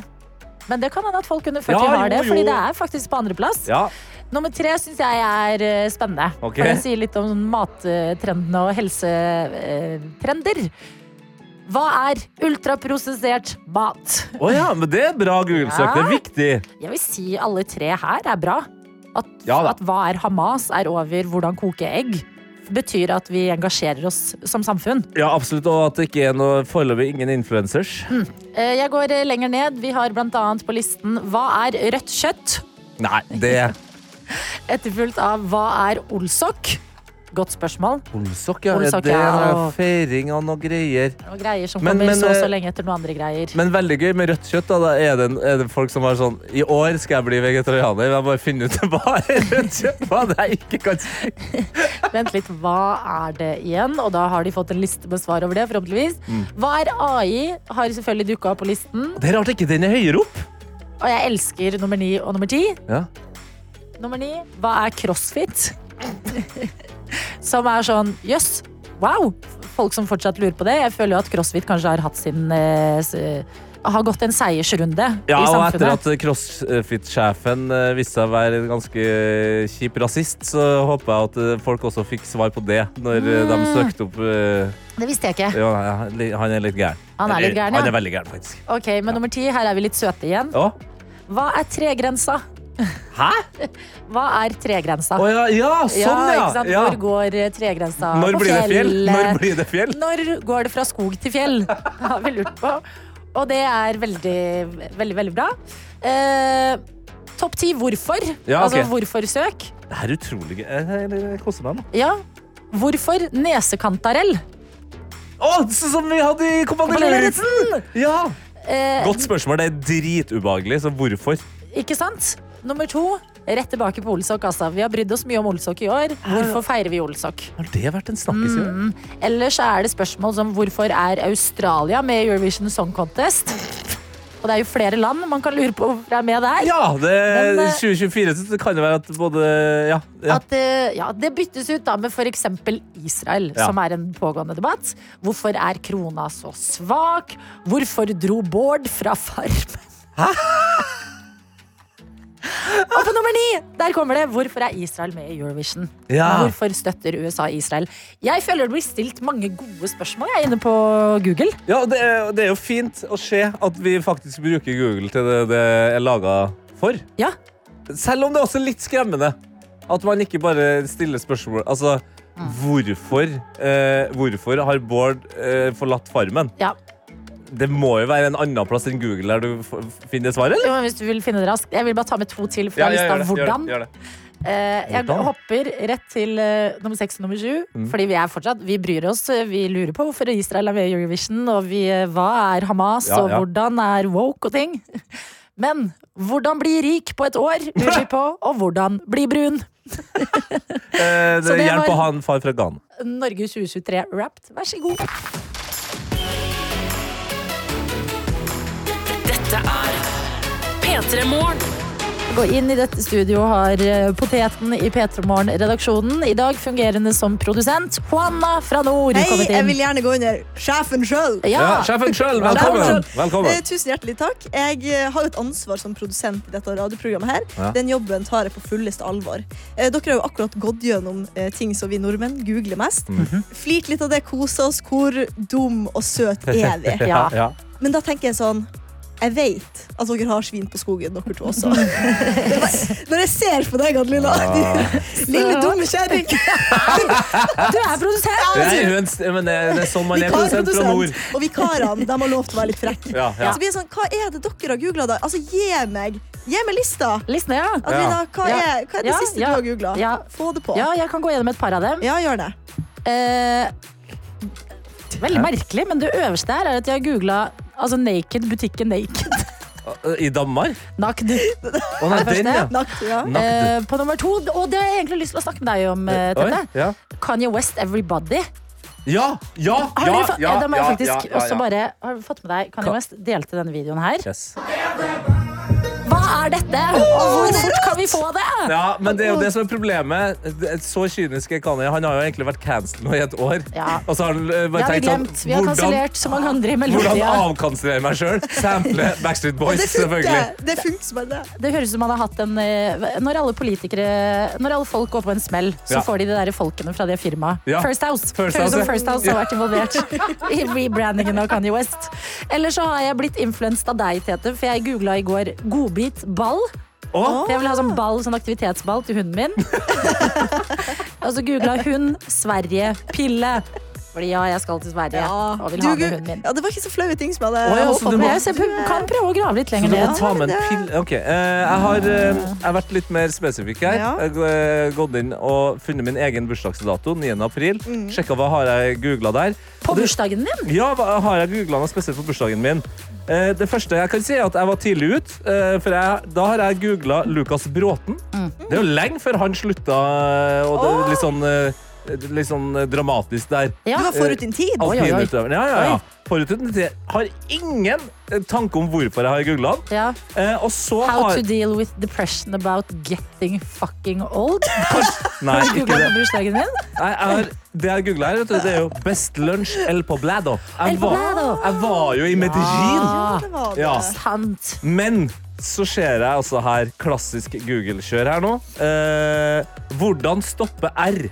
Men det kan hende at folk under 40 Ja, har det, jo, fordi det er faktisk på andreplass. Ja. Nummer tre syns jeg er eh, spennende. Okay. For det sier litt om mattrendene og helsetrender. Hva er ultraprosessert mat? Å ja, men det er bra Google-søk. Det er viktig. Jeg vil si alle tre her er bra. At, Ja at hva er Hamas er over hvordan koke egg, betyr at vi engasjerer oss som samfunn. Ja, absolutt. Og at det ikke er noe foreløpig ingen influencers. Mm. Jeg går eh, lenger ned. Vi har annet på listen Hva er rødt kjøtt? Nei, det [LAUGHS] Etterfulgt av Hva er olsok? Godt spørsmål. Olsok, ja. Olsok, det er ja, noe og- feiring og noe greier. Og greier som Men- kommer men, så så eh, lenge etter noen andre greier. Men veldig gøy med rødt kjøtt. Da. Da er, det, er det folk som er sånn I år skal jeg bli vegetarianer. Jeg bare finne ut [LAUGHS] hva er rødt kjøtt hva det jeg ikke kan si. [LAUGHS] Vent litt, hva er det igjen? Og da har de fått en liste med svar over det, forhåpentligvis. Mm. Hva er AI? Har selvfølgelig dukka opp på listen. Det er rart ikke den er høyere opp. Og jeg elsker nummer ni og nummer ti. Ja. Nummer ni, hva er crossfit? [LAUGHS] som er sånn, jøss, wow! Folk som fortsatt lurer på det. Jeg føler jo at crossfit kanskje har hatt sin eh, har gått en seiersrunde Ja, i og etter at CrossFit-sjefen eh, viste seg å være en ganske kjip rasist, så håper jeg at eh, folk også fikk svar på det når mm. de søkte opp eh, Det visste jeg ikke. Jo, Han er litt gæren. Han er litt gæren, Han er veldig gæren, faktisk. Ok, men nummer ti, her er vi litt søte igjen. Ja. Hva er tregrensa? Hæ? Hva er tregrensa? Oh, ja, ja, sånn, ja. sant? Ja. Hvor går eh, tregrensa Når blir det fjell? Når blir det fjell? Når går det fra skog til fjell? [LAUGHS] Det har vi lurt på. Og det er veldig, veldig, veldig bra. Eh, Topp ti hvorfor. Ja, okay. Altså hvorfor-søk. Det er utrolig gøy. Jeg, koser meg nå. Ja. Hvorfor nesekantarell? Å, sånn som vi hadde i Kompani Lauritzen! Ja. Eh, Godt spørsmål. Det er dritubehagelig, så hvorfor? Ikke sant? Nummer to, rett tilbake på Olsok. Altså. Vi har brydd oss mye om Olsok i år. Hvorfor feirer vi Olsok? Har det vært en snakkis i år? Mm. Ellers er det spørsmål som hvorfor er Australia med i Eurovision Song Contest? Og det er jo flere land man kan lure på hvorfor er med der. Ja, det, Men, eh, 2024 så det kan det være at både Ja. ja. At eh, ja, det byttes ut da med f.eks. Israel, Ja. som er en pågående debatt. Hvorfor er krona så svak? Hvorfor dro Bård fra Farmen? Og på nummer ni, der kommer det. Hvorfor er Israel med i Eurovision? Ja. Hvorfor støtter USA Israel? Jeg føler det blir stilt mange gode spørsmål jeg er inne på Google. Ja, det er, det er jo fint å se at vi faktisk bruker Google til det det er laga for. Ja. Selv om det er også litt skremmende at man ikke bare stiller spørsmål. Altså, Mm. hvorfor, eh, hvorfor har Bård eh, forlatt Farmen? Ja. Det må jo være en annen plass enn Google der du finner svaret, eller? Jo, men hvis du vil finne det raskt. Jeg vil bare ta med to til fra Ja, ja, lista. det, gjør det, gjør det. Eh, jeg Hvordan? hopper rett til eh, nummer seks og nummer sju. Mm. Fordi vi er fortsatt Vi bryr oss. Vi lurer på hvorfor Israel er med i Eurovision, og vi, eh, hva er Hamas, Ja, og hvordan er woke og ting. [LAUGHS] Men hvordan bli rik på et år, lurer vi på. Og hvordan bli brun. [LAUGHS] Eh, [LAUGHS] det det hjelper å ha en far fra Ghana. Norge 2023 Wrapped. Vær så god. Dette er P3 Morgen. Gå inn i dette studio har eh, poteten i P3 Morgen-redaksjonen. I dag fungerende som produsent. Juana fra nord Hei, jeg vil gjerne gå under sjefen sjøl. Ja. Ja, sjefen selv. Velkommen. Velkommen. Eh, tusen hjertelig takk. Jeg eh, har jo et ansvar som produsent i dette radioprogrammet. her Ja. Den jobben tar jeg på fulleste alvor. Eh, dere har jo akkurat gått gjennom eh, ting som vi nordmenn googler mest. Mhm. Flirt litt av det, kose oss. Hvor dum og søt er vi? [LAUGHS] Ja, ja. Men da tenker jeg sånn jeg vet at dere har svin på skogen, dere to også. [LAUGHS] Var- Når jeg ser på deg, Adelina. Lille, dumme kjerring. [LAUGHS] Du er produsent! Jeg er jo en, men det, det er sånn man er produsent fra nord. Og vikarene de har lov til å være litt frekke. Ja, ja. Så blir det sånn, Hva er det dere har googla? Altså, gi meg Gi meg lista. Listen, ja. Adelina, hva, Ja. er, hva er det Ja, siste ja, du har googla? ja. Få det på. Ja, jeg kan gå gjennom et par av dem. Ja, gjør det. Eh, veldig merkelig, men det øverste her er at jeg har googla altså naked, butikken Naked. [LAUGHS] I Danmark? Naked. Oh, nei, den, ja. Nakt, ja. Nakt. Eh, på nummer to, og det har jeg egentlig lyst til å snakke med deg om, eh, Tete. ja. Kanye West Everybody. Ja, ja, Har ja, ja, da må jeg ja, faktisk ja, ja, også bare Har du fått med deg Kanye West delte denne videoen her? Yes. Hva er dette? Og hvor fort kan vi få det? Ja, men det er jo det som er problemet. Så kynisk er Kanye. Han har jo egentlig vært cancelled nå i et år. Ja. Og så har han eh, bare tenkt sånn. Vi har kansellert så mange andre i Hvordan mellomtida. avkansellere meg sjøl? Sample [LAUGHS] Backstreet Boys, selvfølgelig. Det funker som det. Det høres ut som man har hatt en eh, Når alle politikere Når alle folk går på en smell, så Ja. får de de der folkene fra det firmaet. Ja. First House. First Høres ut som House, ja. First House har vært involvert i rebrandingen av Kanye West. Eller så har jeg blitt influenset av deg, Tete, for jeg googla i går godbit ball. For jeg vil ha sånn ball, sånn aktivitetsball til hunden min. [LAUGHS] og så googla hund Sverige pille. Fordi ja, jeg skal til Sverige og vil Du, ha med hunden min. ja, det var ikke så flaue ting som hadde oh, ja, så håpet du på. må- Jeg ser- kan prøve å grave litt lenger ned. ta med Ok, eh, jeg, har, eh, jeg vært litt mer spesifikk her. Jeg har eh, gått inn og funnet min egen bursdagsdato, 9. april. Mm. Sjekka hva har jeg googla der. På bursdagen din? Ja, har jeg googla noe spesielt på bursdagen min? Eh, det første jeg kan si er at jeg var tidlig ut, eh, for jeg, da har jeg googla Lukas Bråten. Mm. Det er jo lenge før han slutta, eh, og det er litt sånn, litt sånn eh, dramatisk der. Ja. Du var forut din tid. Oi, oi, oi. Ja, ja, ja. Forut din tid. Har ingen eh, tanke om hvorfor jeg har googla den. Ja. Eh, og så How har to deal with depression about getting fucking old. [LAUGHS] Nei, ikke det. bursdagen din? Nei, jeg har, det jeg googla her, vet du, det er jo Best lunch El Poblado. Jeg, El Poblado. Var, jeg var jo i Medellin. Ja, det var det. Ja. Sant. Men så ser jeg altså her klassisk Google-kjør her nå. Eh, hvordan stoppe R?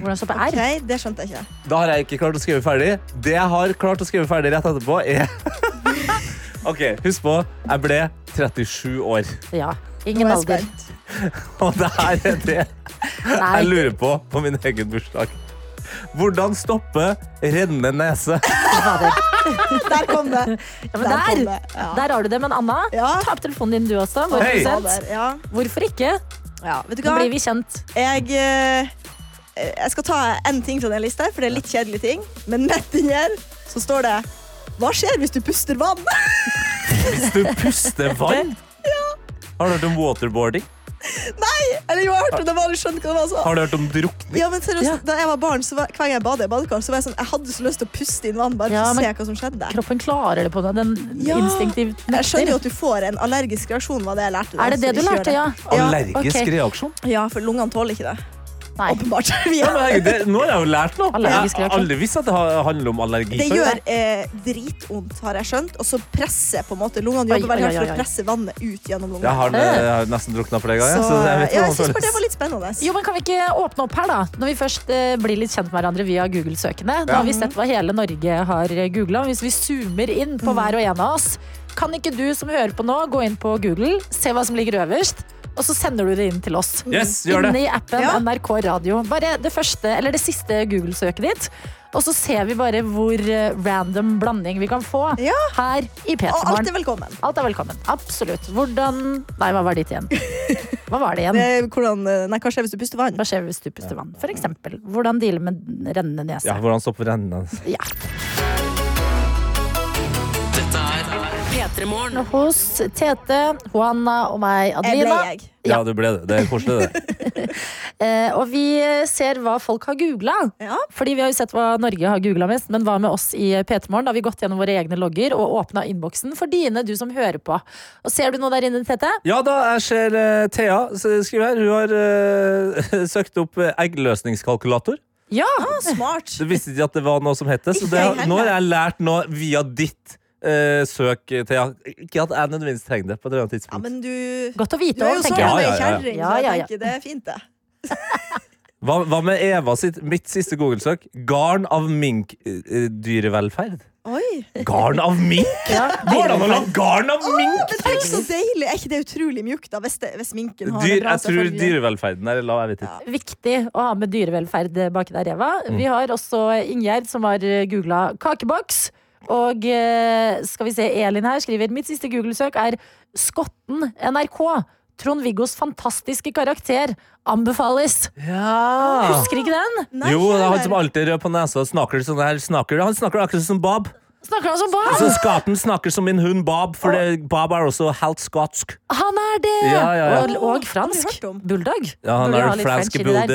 Hvordan stoppe R? Ok, det skjønte jeg ikke. Da har jeg ikke klart å skrive ferdig. Det jeg har klart å skrive ferdig rett etterpå, er [LAUGHS] OK, husk på, jeg ble 37 år. Ja. Ingen er alder. [LAUGHS] Og det her er det jeg lurer på på min egen bursdag. Hvordan stoppe rennende nese? [LAUGHS] Der kom det. Ja, men Der kom det. Ja. der har du det. Men Anna, Ja. ta opp telefonen din du også. Vår hey. Ja. Hvorfor ikke? Ja, vet du Nå blir vi kjent. Jeg, eh, jeg skal ta en ting fra den lista, for det er litt kjedelige ting. Men midt inni her så står det Hva skjer hvis du puster vann? [LAUGHS] Hvis du puster vann? [LAUGHS] Ja. Har du hørt om waterboarding? Nei! Eller jo, jeg har hørt det, bare skjønt hva det var. Så. Har du hørt om drukning? Ja, men seriøst, Da jeg var barn, så var, hver gang jeg badet i badekar, så var jeg sånn, jeg hadde så lyst til å puste inn vann bare Ja, for å se hva som skjedde. Kroppen klarer det på deg. Den Ja. instinktivt Jeg skjønner jo at du får en allergisk reaksjon, var det jeg lærte. Er det det du lærte, det. ja? Allergisk okay. reaksjon? Ja, for lungene tåler ikke det. Nei. Åpenbart. [LAUGHS] Vi er- herregud, det, nå har jeg jo lært noe. Jeg Allergisk har reaksjon. aldri visst at det har- handler om allergi. Det før. gjør eh, dritvondt, har jeg skjønt. Og så presser på en måte lungene Oi, jobber veldig oi, hardt for oi, å presse vannet ut gjennom lungene. Jeg har, jeg har nesten drukna flere ganger. Så, Så, jeg vet ja, jeg bare det var litt spennende. Jo, men Kan vi ikke åpne opp her, da? Når vi først eh, blir litt kjent med hverandre via Google-søkene. Da Ja. har vi sett hva hele Norge har googla. Hvis vi zoomer inn på hver og en av oss, kan ikke du som hører på nå, gå inn på Google, se hva som ligger øverst, og så sender du det inn til oss. Yes, gjør det. Inne i appen Ja. NRK Radio. Bare det første, eller det siste Google-søket ditt. Og så ser vi bare hvor eh, random blanding vi kan få Ja. her i P3 Og alt er velkommen. Alt er velkommen. Absolutt. Hvordan Nei, hva var ditt igjen? Hva var det igjen? [LAUGHS] Det hvordan, eh, nei, hva skjer hvis du puster vann? Hva skjer hvis du puster vann? For eksempel. Hvordan deale med rennende nese? Ja, hvordan stoppe rennende Ja. P3 Morgen. Hos Tete, Juana og meg, Jeg ble jeg. Ja, det ble det. Det er koselig, det. [LAUGHS] Eh, og vi ser hva folk har googla. Ja. Fordi vi har jo sett hva Norge har googla mest, men hva med oss i P3 Morgen? Da har vi gått gjennom våre egne logger og åpna innboksen for dine, du som hører på. Og ser du noe der inne, Tete? Ja da, jeg ser uh, Thea skriver her. Hun har uh, [LAUGHS] søkt opp eh, eggløsningskalkulator. Ja! Ah, smart. Du visste ikke at det var noe som het det, så det, nå har jeg lært noe via ditt eh, søk, Thea. Ikke at jeg nødvendigvis trenger det på et eller annet tidspunkt Ja, men du, Godt å du vite er sånn tenker jeg. Ja, med ja, ei ja. kjerring, Ja, så jeg ja, ja. tenker det er fint, det. Hva, hva med Eva sitt, mitt siste Google-søk? Garn av minkdyrevelferd. Oi. Garn av mink? [LAUGHS] Går det an å lage garn av mink? Det er så deilig. Er ikke det utrolig mjukt, da, hvis, det, hvis minken har Dyr, det bra? jeg tror selvfølgelig? dyrevelferden er lav. Jeg vet ikke. Viktig å ha med dyrevelferd baki der, Eva. Mm. Vi har også Ingjerd som har googla kakeboks. Og eh, skal vi se, Elin her skriver mitt siste Google-søk er Skotten NRK. Trond-Viggos fantastiske karakter anbefales. Ja. Husker ikke den? Jo, det er han som alltid rød på nesa og snakker sånn her. Snakker. Han snakker akkurat som Bob. Snakker han som Bob? Så skaten snakker som min hund Bob, for det, Bob er også halvt skotsk. Han er det! Ja, ja, ja. Og, og fransk. Bulldog. Ja, han er fransk bulldog.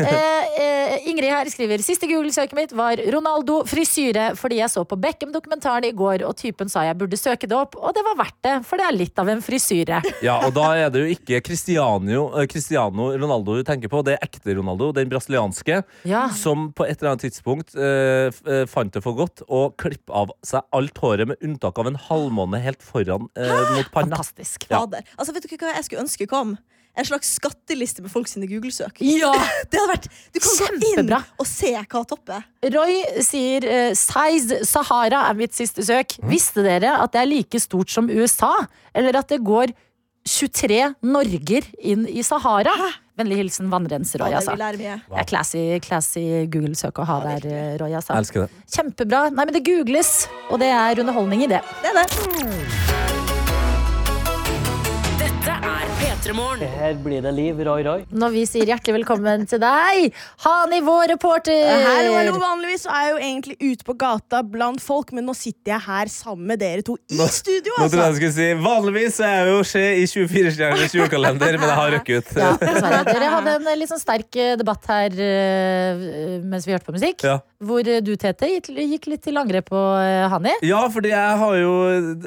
Eh, eh, Ingrid her skriver Siste Google-søket mitt var Ronaldo frisyre fordi jeg så på Beckham-dokumentaren i går, og typen sa jeg burde søke det opp, og det var verdt det, for det er litt av en frisyre. Ja, og da er det jo ikke Cristiano, eh, Cristiano Ronaldo du tenker på, det er ekte Ronaldo, den brasilianske, Ja. som på et eller annet tidspunkt eh, eh, fant det for godt å klippe av seg alt håret med unntak av en halvmåne helt foran eh, mot panna. Fantastisk. Ja. Fader. Altså, vet du hva jeg skulle ønske kom? En slags skatteliste med folk sine Google-søk. Ja! [LAUGHS] Det hadde vært Du kan gå inn og se hva topper. Roy sier uh, Size Sahara er mitt siste søk. Visste dere at det er like stort som USA? Eller at det går 23 Norger inn i Sahara? Vennlig hilsen vannrenser, Roy. Altså. Det er classy, classy Google-søk å ha der, Roy. Altså. Elsker det. Kjempebra. Nei, men det googles, og det er underholdning i det. Det er det. Her blir det liv, Roy Roy. Når vi sier hjertelig velkommen til deg, Hani, vår reporter. Hallo, hallo. Vanligvis er jeg jo egentlig ute på gata blant folk, men nå sitter jeg her sammen med dere to i studio. Nå altså. skulle si Vanligvis er jeg jo skje i 24-stjerners julekalender, men jeg har røkket ut. Ja. Dere hadde en eh, litt sånn sterk eh, debatt her eh, mens vi hørte på musikk. Ja. Hvor eh, du, Tete, gikk, litt til angrep på eh, Hani. Ja, fordi jeg har, jo,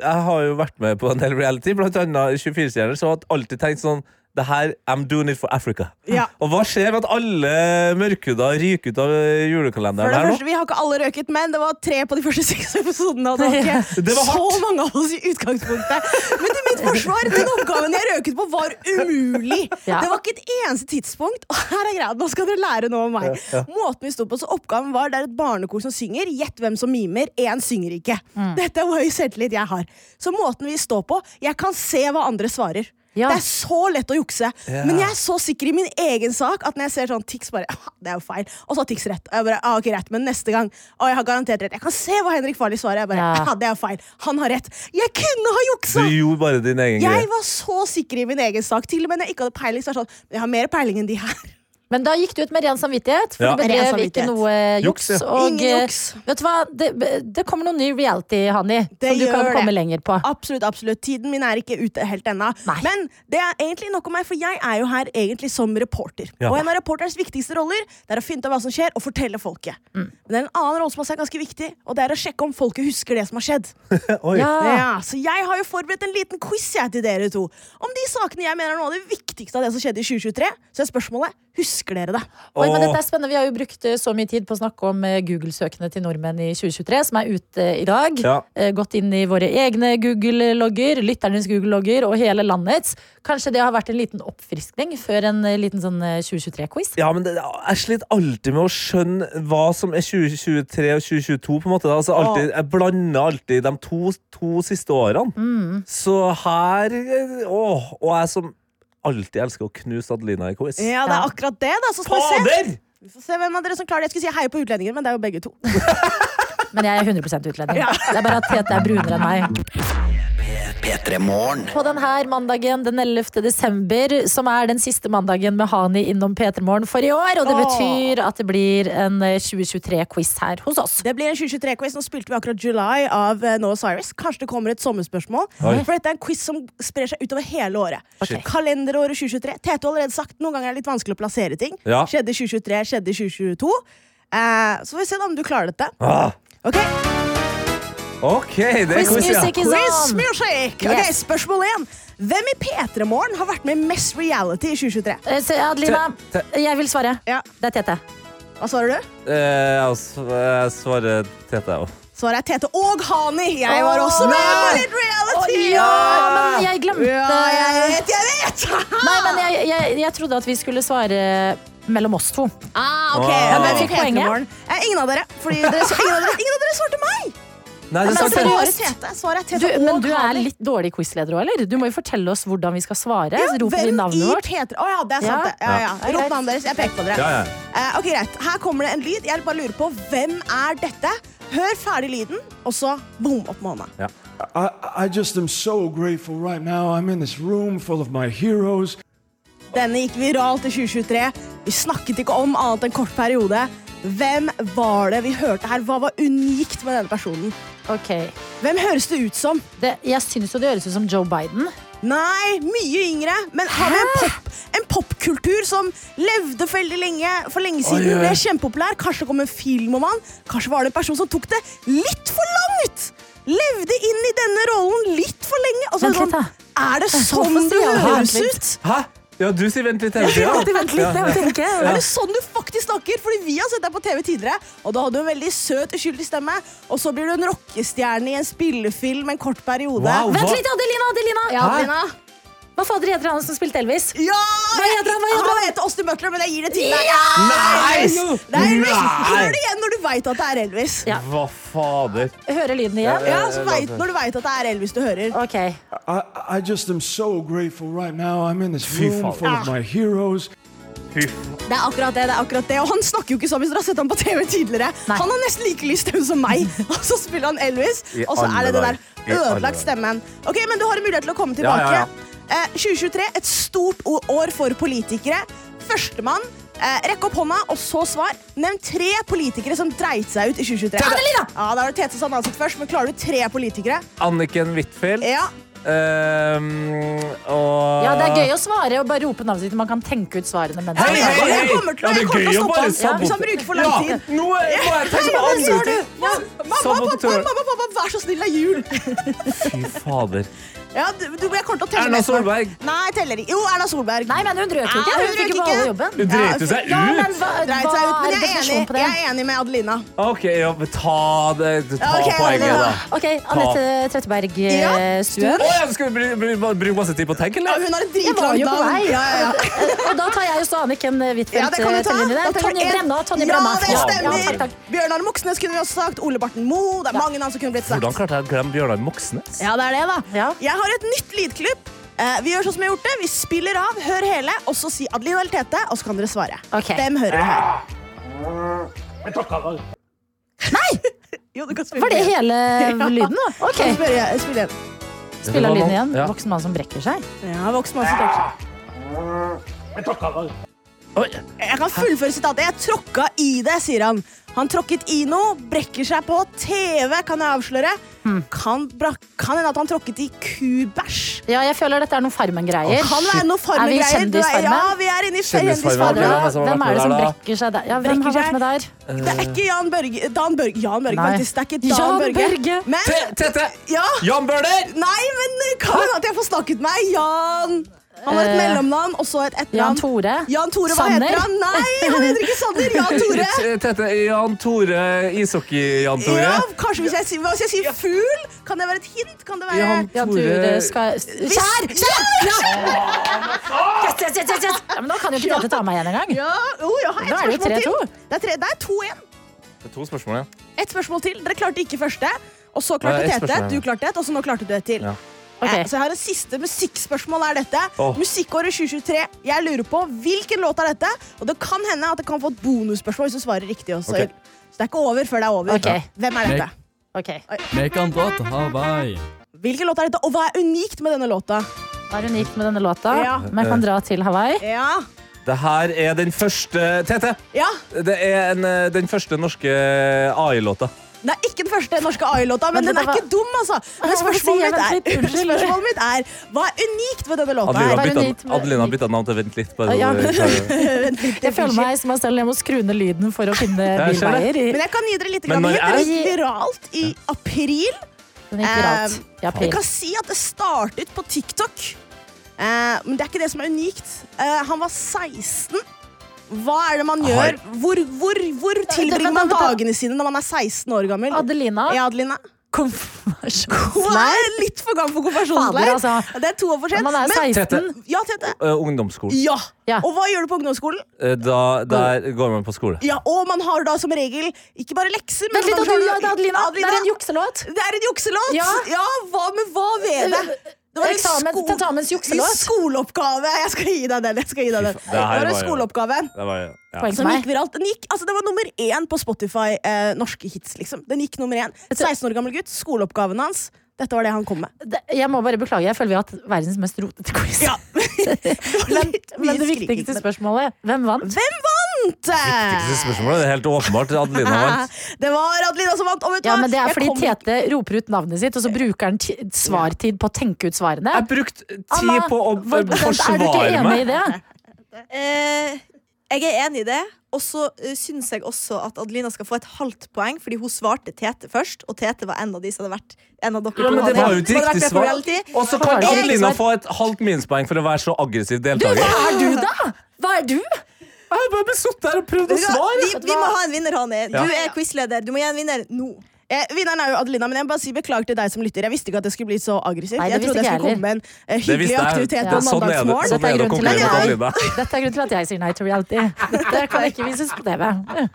jeg har jo vært med på en del reality, blant annet 24-stjerner, så jeg har alltid tenkt sånn det her, I'm doing it for Africa. Ja. Og hva skjer med at alle mørkhuda ryker ut av For julekalenderen det her nå? første, Vi har ikke alle røket, men det var tre på de første seks episodene. Og det var ikke [LAUGHS] Det var så mange av oss i utgangspunktet. Men til mitt forsvar, den oppgaven jeg røket på, var umulig. Ja. Det var ikke et eneste tidspunkt. Og her er greia, nå skal dere lære noe om meg. Ja. Måten vi sto på, så Oppgaven var det er et barnekor som synger. Gjett hvem som mimer. Én synger ikke. Dette er hvor høy selvtillit jeg har. Så måten vi står på, jeg kan se hva andre svarer. Ja. Det er så lett å jukse. Ja. Men jeg er så sikker i min egen sak at når jeg ser sånn Tix bare «Ah, Det er jo feil. Og så har Tix rett. Og jeg bare, ah, ok, rett. Men neste gang Å, jeg har garantert rett. Jeg kan se hva Henrik Farley svarer. Jeg bare, Ja. ah, det er jo feil. Han har rett. Jeg kunne ha Du gjorde bare din egen Jeg greie. var så sikker i min egen sak. Til og med når jeg ikke hadde peiling, så var det sånn jeg har mer peiling enn de her. Men da gikk du ut med ren samvittighet, for Ja. du bedrev ikke noe juks. Juks. Og Ingen eh, juks. vet du hva, det, det kommer noe ny reality, Hani, Det som du kan komme det. lenger på. Absolutt, absolutt. Tiden min er ikke ute helt ennå. Men det er egentlig nok om meg, for jeg er jo her egentlig som reporter. Ja. Og en av reporterens viktigste roller Det er å finne ut av hva som skjer, og fortelle folket. Mm. Men det er en annen rolle som også er ganske viktig, og det er å sjekke om folket husker det som har skjedd. [LAUGHS] Oi. Ja. Ja, så jeg har jo forberedt en liten quiz jeg til dere to. Om de sakene jeg mener er noe av det viktigste av det som skjedde i 2023. Så er spørsmålet husker dere det. Oi, men dette er spennende. Vi har jo brukt eh, så mye tid på å snakke om eh, Google-søkene til nordmenn i 2023, som er ute i dag. Ja. Eh, Gått inn i våre egne Google-logger, lytternes Google-logger og hele landets. Kanskje det har vært en liten oppfriskning før en liten sånn eh, 2023-quiz? Ja, men det, Jeg sliter alltid med å skjønne hva som er 2023 og 2022. på en måte. Altså, alltid, jeg blander alltid de to, to siste årene. Mm. Så her Åh, Og jeg som alltid elsker å knuse Adelina i quiz. Ja, det er akkurat det, da. Så skal vi se. Vi får se hvem av dere som klarer det. Jeg skulle si hei på utlendinger, men det er jo begge to. [LAUGHS] Men jeg er 100% utlending. Det er bare at Tete er brunere enn meg. P3 Morgen. På denne mandagen den 11. desember, som er den siste mandagen med Hani innom P3 Morgen for i år. Og det betyr at det blir en eh, 2023-quiz her hos oss. Det blir en 2023-quiz. Nå spilte vi akkurat July av eh, Noah Cyrus. Kanskje det kommer et sommerspørsmål. Oi. For dette er en quiz som sprer seg utover hele året. Okay. Kalenderåret 2023. Tete har allerede sagt noen ganger er det litt vanskelig å plassere ting. Ja. Skjedde i 2023, skjedde i 2022. Eh, så får vi se da om du klarer dette. Ah, Ok, OK, det er Quiz quiz, ja. music is Quiz music! Ok, Yes. Spørsmål én. Hvem i P3 Morgen har vært med i mest reality i 2023? Eh, se, Adelina, jeg vil svare. Ja. Det er Tete. Hva svarer du? Eh, jeg svarer Tete, òg. Svaret er Tete og Hani. Jeg var også med på litt reality! Oh, ja, men jeg glemte Ja, jeg vet, jeg vet! [LAUGHS] Nei, men jeg, jeg, jeg trodde at vi skulle svare mellom oss to. Ah, ok. Åh. Hvem Fikk i P3 poenget? Eh, ingen av dere. Fordi dere, ingen, av dere ingen av dere svarte meg! Nei, det er Svaret er Tete. Svaret er Du, men og du er litt dårlig quizleder òg, eller? Du må jo fortelle oss hvordan vi skal svare. Ja, Så roper vi navnet vårt. P3 Å ja, det er sant, det. Ja, ja. Ja. Rop navnet deres. Jeg peker på dere. Ja, ja. Eh, ok, greit. Her kommer det en lyd. Jeg bare lurer på hvem er dette? Hør ferdig lyden, og så boom, opp med hånda. I, I just am so grateful right now. I'm in this room full of my heroes. Denne gikk viralt i 2023. Vi snakket ikke om annet enn kort periode. Hvem var det vi hørte her? Hva var unikt med denne personen? Ok. Hvem høres det ut som? Det, jeg syns jo det høres ut som Joe Biden. Nei, mye yngre. Men har vi en, pop, popkultur som levde for veldig lenge For lenge siden, Oi, oi. ble kjempepopulær. Kanskje det kom en film om han. Kanskje var det en person som tok det litt for langt. Levde inn i denne rollen litt for lenge. Og så det Vent litt, sånn, da. er det sånn det høres ut? Hæ? Ja, du sier vent litt hele tida. [LAUGHS] Vent litt, vent litt, jeg må Ja. Ja. Er det sånn du faktisk snakker? Fordi vi har sett deg på TV tidligere, og da hadde du en veldig søt, uskyldig stemme, og så blir du en rockestjerne i en spillefilm en kort periode. Wow, Vent hva- litt, Adelina! Adelina! Ja, Adelina. Hva fader heter han som spilte Elvis? Ja! Hva heter han? Hva heter han han? heter Austin Butler, men jeg gir det til deg. Ja! Nei! Det er Elvis. Hør det igjen når du veit at det er Elvis. Ja. Hva fader? Hører lyden igjen? Ja, så vet, Når du veit at det er Elvis du hører. Ok. I, I just am so grateful right now. I'm in this room full of my heroes. Det er akkurat det, det er akkurat det Og han snakker jo ikke sånn hvis dere har sett ham på TV tidligere. Nei. Han har nesten like lyst stemme som meg, [LAUGHS] og så spiller han Elvis. I Og så er det den der ødelagt stemmen. Ok, Men du har en mulighet til å komme Ja, tilbake. ja, ja. Eh, 2023, et stort år for politikere. Førstemann. Eh, rekk opp hånda, og så svar. Nevn tre politikere som dreit seg ut i 2023. Adelina! Ja, Da var det Tete hadde sitt først, men klarer du tre politikere? Anniken Huitfeldt. Ja. Um, og Ja, det er gøy å svare og bare rope navnet sitt. Man kan tenke ut svarene mens Hei, hei, hei! Jeg kommer til Ja, det jeg er kommer til gøy å stoppe sabotere. hvis han bruker for lang Ja, tid. Nå må jeg tenke på Ja, andre ting. Ja, Mamma, pappa, mamma, pappa, vær så snill, det er jul! Fy fader. Ja, du, du, jeg kommer til å telle Erna. Solberg. Nei, teller ikke. Jo, Erna Solberg. Nei, men hun røk jo ikke. hun Hun fikk ikke beholde jobben. Hun dreit seg Ja, men ut. hva, Dreit seg ut, men jeg er, enig, jeg er enig med Adelina. OK, ja, men ta det. Ta Ja, ok, poenget, da. Ok, Anette Tretteberg eh, Ja, Stuen. Å ja, skal vi bru- br bruke masse tid på å tenke, Ja, hun har et var dritlangt navn. Ja, ja, ja. Og da tar jeg jo Anniken Huitfeldt. Ja, kan du eh. Da teller Tonje. Brenna. Ja, det stemmer. Bjørnar Moxnes kunne vi også sagt. Ole Barten Moe. Det er mange navn som kunne blitt sagt. Hvordan klarte jeg å glemme Bjørnar Moxnes? Ja, det er det, da. Har et nytt lydklipp. Eh, vi gjør sånn som vi har gjort det. Vi spiller av, hør hele, og så si Adelina eller Tete, og så kan dere svare. Okay. Hvem hører vi her? [LAUGHS] Jo, du kan spille Var det igjen. hele [LAUGHS] lyden, da? Ok. Spille igjen, Spill igjen. Spiller lyden igjen. Voksen mann som brekker seg. Ja, voksen mann som brekker seg. Jeg kan fullføre sitatet. Jeg tråkka i det, sier han. Han tråkket i noe, brekker seg på TV, kan jeg avsløre. Kan, kan hende at han tråkket i kubæsj. Ja, jeg føler dette er noe Farmen-greier. Kan være noe Er vi. Kjendisfarmen? Ja, vi er inne i Kjendisfarmen. Hvem er det som er med brekker seg der? Ja, hvem Brekker har vært med der? Det er ikke Jan Børge. Dan Børge, Jan Børge faktisk. Det er ikke Dan Jan Børge. Børge. Men Tete! ja. Jan Bøhler! Nei, men kan hende at jeg får snakket meg. Jan. Han har et Eh, mellomnavn og så et Jan. Tore? Jan Tore, hva Sanner? heter han? Nei, han heter ikke Sander. Jan [LAUGHS] Tore. Tete, Jan Tore, ishockey-Jan Tore. Ja, kanskje hvis jeg, sier- Hvis jeg sier fugl, kan det være et hint? Kan det være Jan Jan Tore skjær! skal Hvis- Kjær! Kjær! Ja! Yes, yes, yes, yes, yes. Ja, men da kan jo ikke Tete ta meg igjen engang. Ja, jeg har Da et er det jo spørsmål til. 3-2. Det er tre- det er 2-1. Det er to spørsmål igjen. Et spørsmål til. Dere klarte ikke første. Og så Nei, klarte ett Tete. spørsmål. Du klarte et, og så nå klarte du et til. Ja. Ok. Eh, Så jeg har en siste musikkspørsmål er dette. Oh. Musikkåret 2023. Jeg lurer på hvilken låt er dette? Og det kan hende at det kan få et bonusspørsmål hvis du svarer riktig også. Okay. Så det er ikke over før det er over. Ok. Hvem er dette? Ok. Vi kan dra Hawaii. Hvilken låt er dette, og hva er unikt med denne låta? Hva er unikt med denne låta? Ja. Man kan dra til Hawaii. Ja. Det her er den første TT. ja. Det er en, eh, den første norske AI-låta. Det er ikke den første norske AI-låta, men Men den er var- ikke dum, altså. Men spørsmålet mitt, er, spørsmålet mitt er hva er unikt ved denne låta? Adelina har bytta, navn til Vent litt. Bare, Ja. så [LAUGHS] Vent litt, Jeg føler meg som meg selv. Jeg må skru ned lyden for å finne bilveier. Men jeg kan gi dere litt Men grann. Det jeg- gikk viralt i april. Den gikk viralt Um, Jeg kan si at det startet på TikTok. Eh, men det er ikke det som er unikt. Eh, han var 16. Hva er det man gjør? Hvor, hvor, hvor tilbringer man dagene sine når man er 16 år gammel? Adelina, Ja, Adelina? Hun er litt for gammel for konfirmasjonsleir. Altså. Det er to år for sent. Man er Men- 16. Ja, Tete. Uh, ungdomsskolen. Ja. Og hva gjør du på ungdomsskolen? Uh, Da, der går man på skole. Ja, Og man har da som regel ikke bare lekser, men men litt, Adelina, Adelina, Adelina. Det er en jukselåt. Det er en jukselåt! Ja. hva med hva ved det? Det var en Eksamen- sko- tentamensjukselåt. Skoleoppgave. Jeg skal gi deg den. Jeg skal gi deg den. Det Det var en skoleoppgave. Det var, ja. Som gikk viralt. Den gikk, altså det var nummer én på Spotify eh, norske hits. liksom Den gikk nummer én. 16 år gammel gutt. Skoleoppgaven hans. Dette var det han kom med. Det- Jeg må bare beklage, jeg føler vi har hatt verdens mest rotete quiz. [LAUGHS] [LAUGHS] men, men det viktigste spørsmålet, hvem vant? Hvem vant? Viktigste spørsmålet det er helt åpenbart. Adelina [LAUGHS] vant. Det var Adelina som vant. Og vet Ja, men Det er fordi kom- Tete roper ut navnet sitt, og så bruker han svartid på å tenke ut svarene. Jeg brukte tid Anna, på å forsvare meg. Er du ikke enig i det? Eh, jeg er enig i det. Og så uh, syns jeg også at Adelina skal få et halvt poeng, fordi hun svarte Tete først, og Tete var en av de som hadde vært en av dere Ja, men det var jo riktig svar. reality. Og så kan Adelina få et halvt minuspoeng for å være så aggressiv Du, deltaker. hva er du, da? Hva er du? Jeg har bare sittet her og prøvd å svare. Vi, vi må ha en vinner, Hani. Du er quizleder. Du må gi en vinner nå. Eh, vinneren er jo Adelina, men jeg må bare si beklager til deg som lytter. Jeg visste ikke at det skulle bli så aggressivt. Nei, jeg trodde jeg skulle komme med en eh, hyggelig jeg. aktivitet Ja. på Sånn er det- mandagsmorgen. sånn er det å konkurrere mot Adelina. [LAUGHS] Dette er grunnen til at jeg sier nei til reality. Dette kan ikke vises på TV.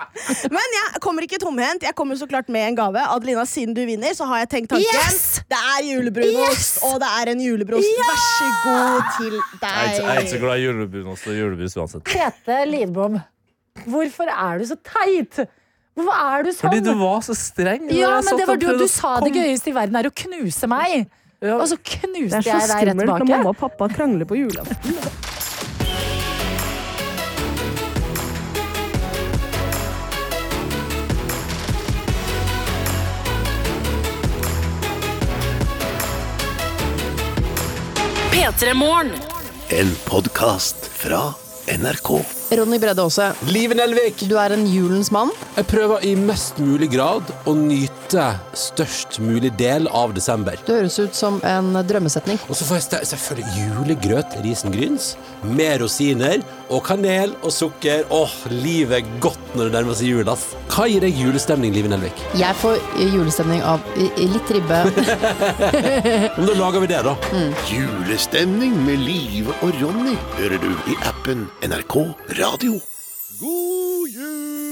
[LAUGHS] Men jeg kommer ikke tomhendt. Jeg kommer så klart med en gave. Adelina, siden du vinner, så har jeg tenkt tanken. Yes! Det er julebrunost, og det er en julebrost. Vær så god til ikke- jeg er ikke så deg. glad i julebrunost og julebrus uansett. Tete Lidbom, hvorfor er du så teit? Hvorfor er du sånn? Fordi du var så streng. Ja, men det var du, du sa det gøyeste i verden er å knuse meg. Og så knuste Det er så jeg deg rett skummelt når mamma og pappa krangler på julaften. P3 En podkast fra NRK. Ronny Bredde Aase. Live Nelvik. Du er en julens mann. Jeg prøver i mest mulig grad å nyte størst mulig del av desember. Det høres ut som en drømmesetning. Og så får jeg selvfølgelig julegrøt risengryns med rosiner og kanel og sukker. Åh, livet er godt når det nærmer seg jul, ass. Hva gir deg julestemning, Live Nelvik? Jeg får julestemning av litt ribbe. [LAUGHS] [LAUGHS] Men da lager vi det, da. Julestemning med Live og Ronny hører du i appen NRK Radio. God jul!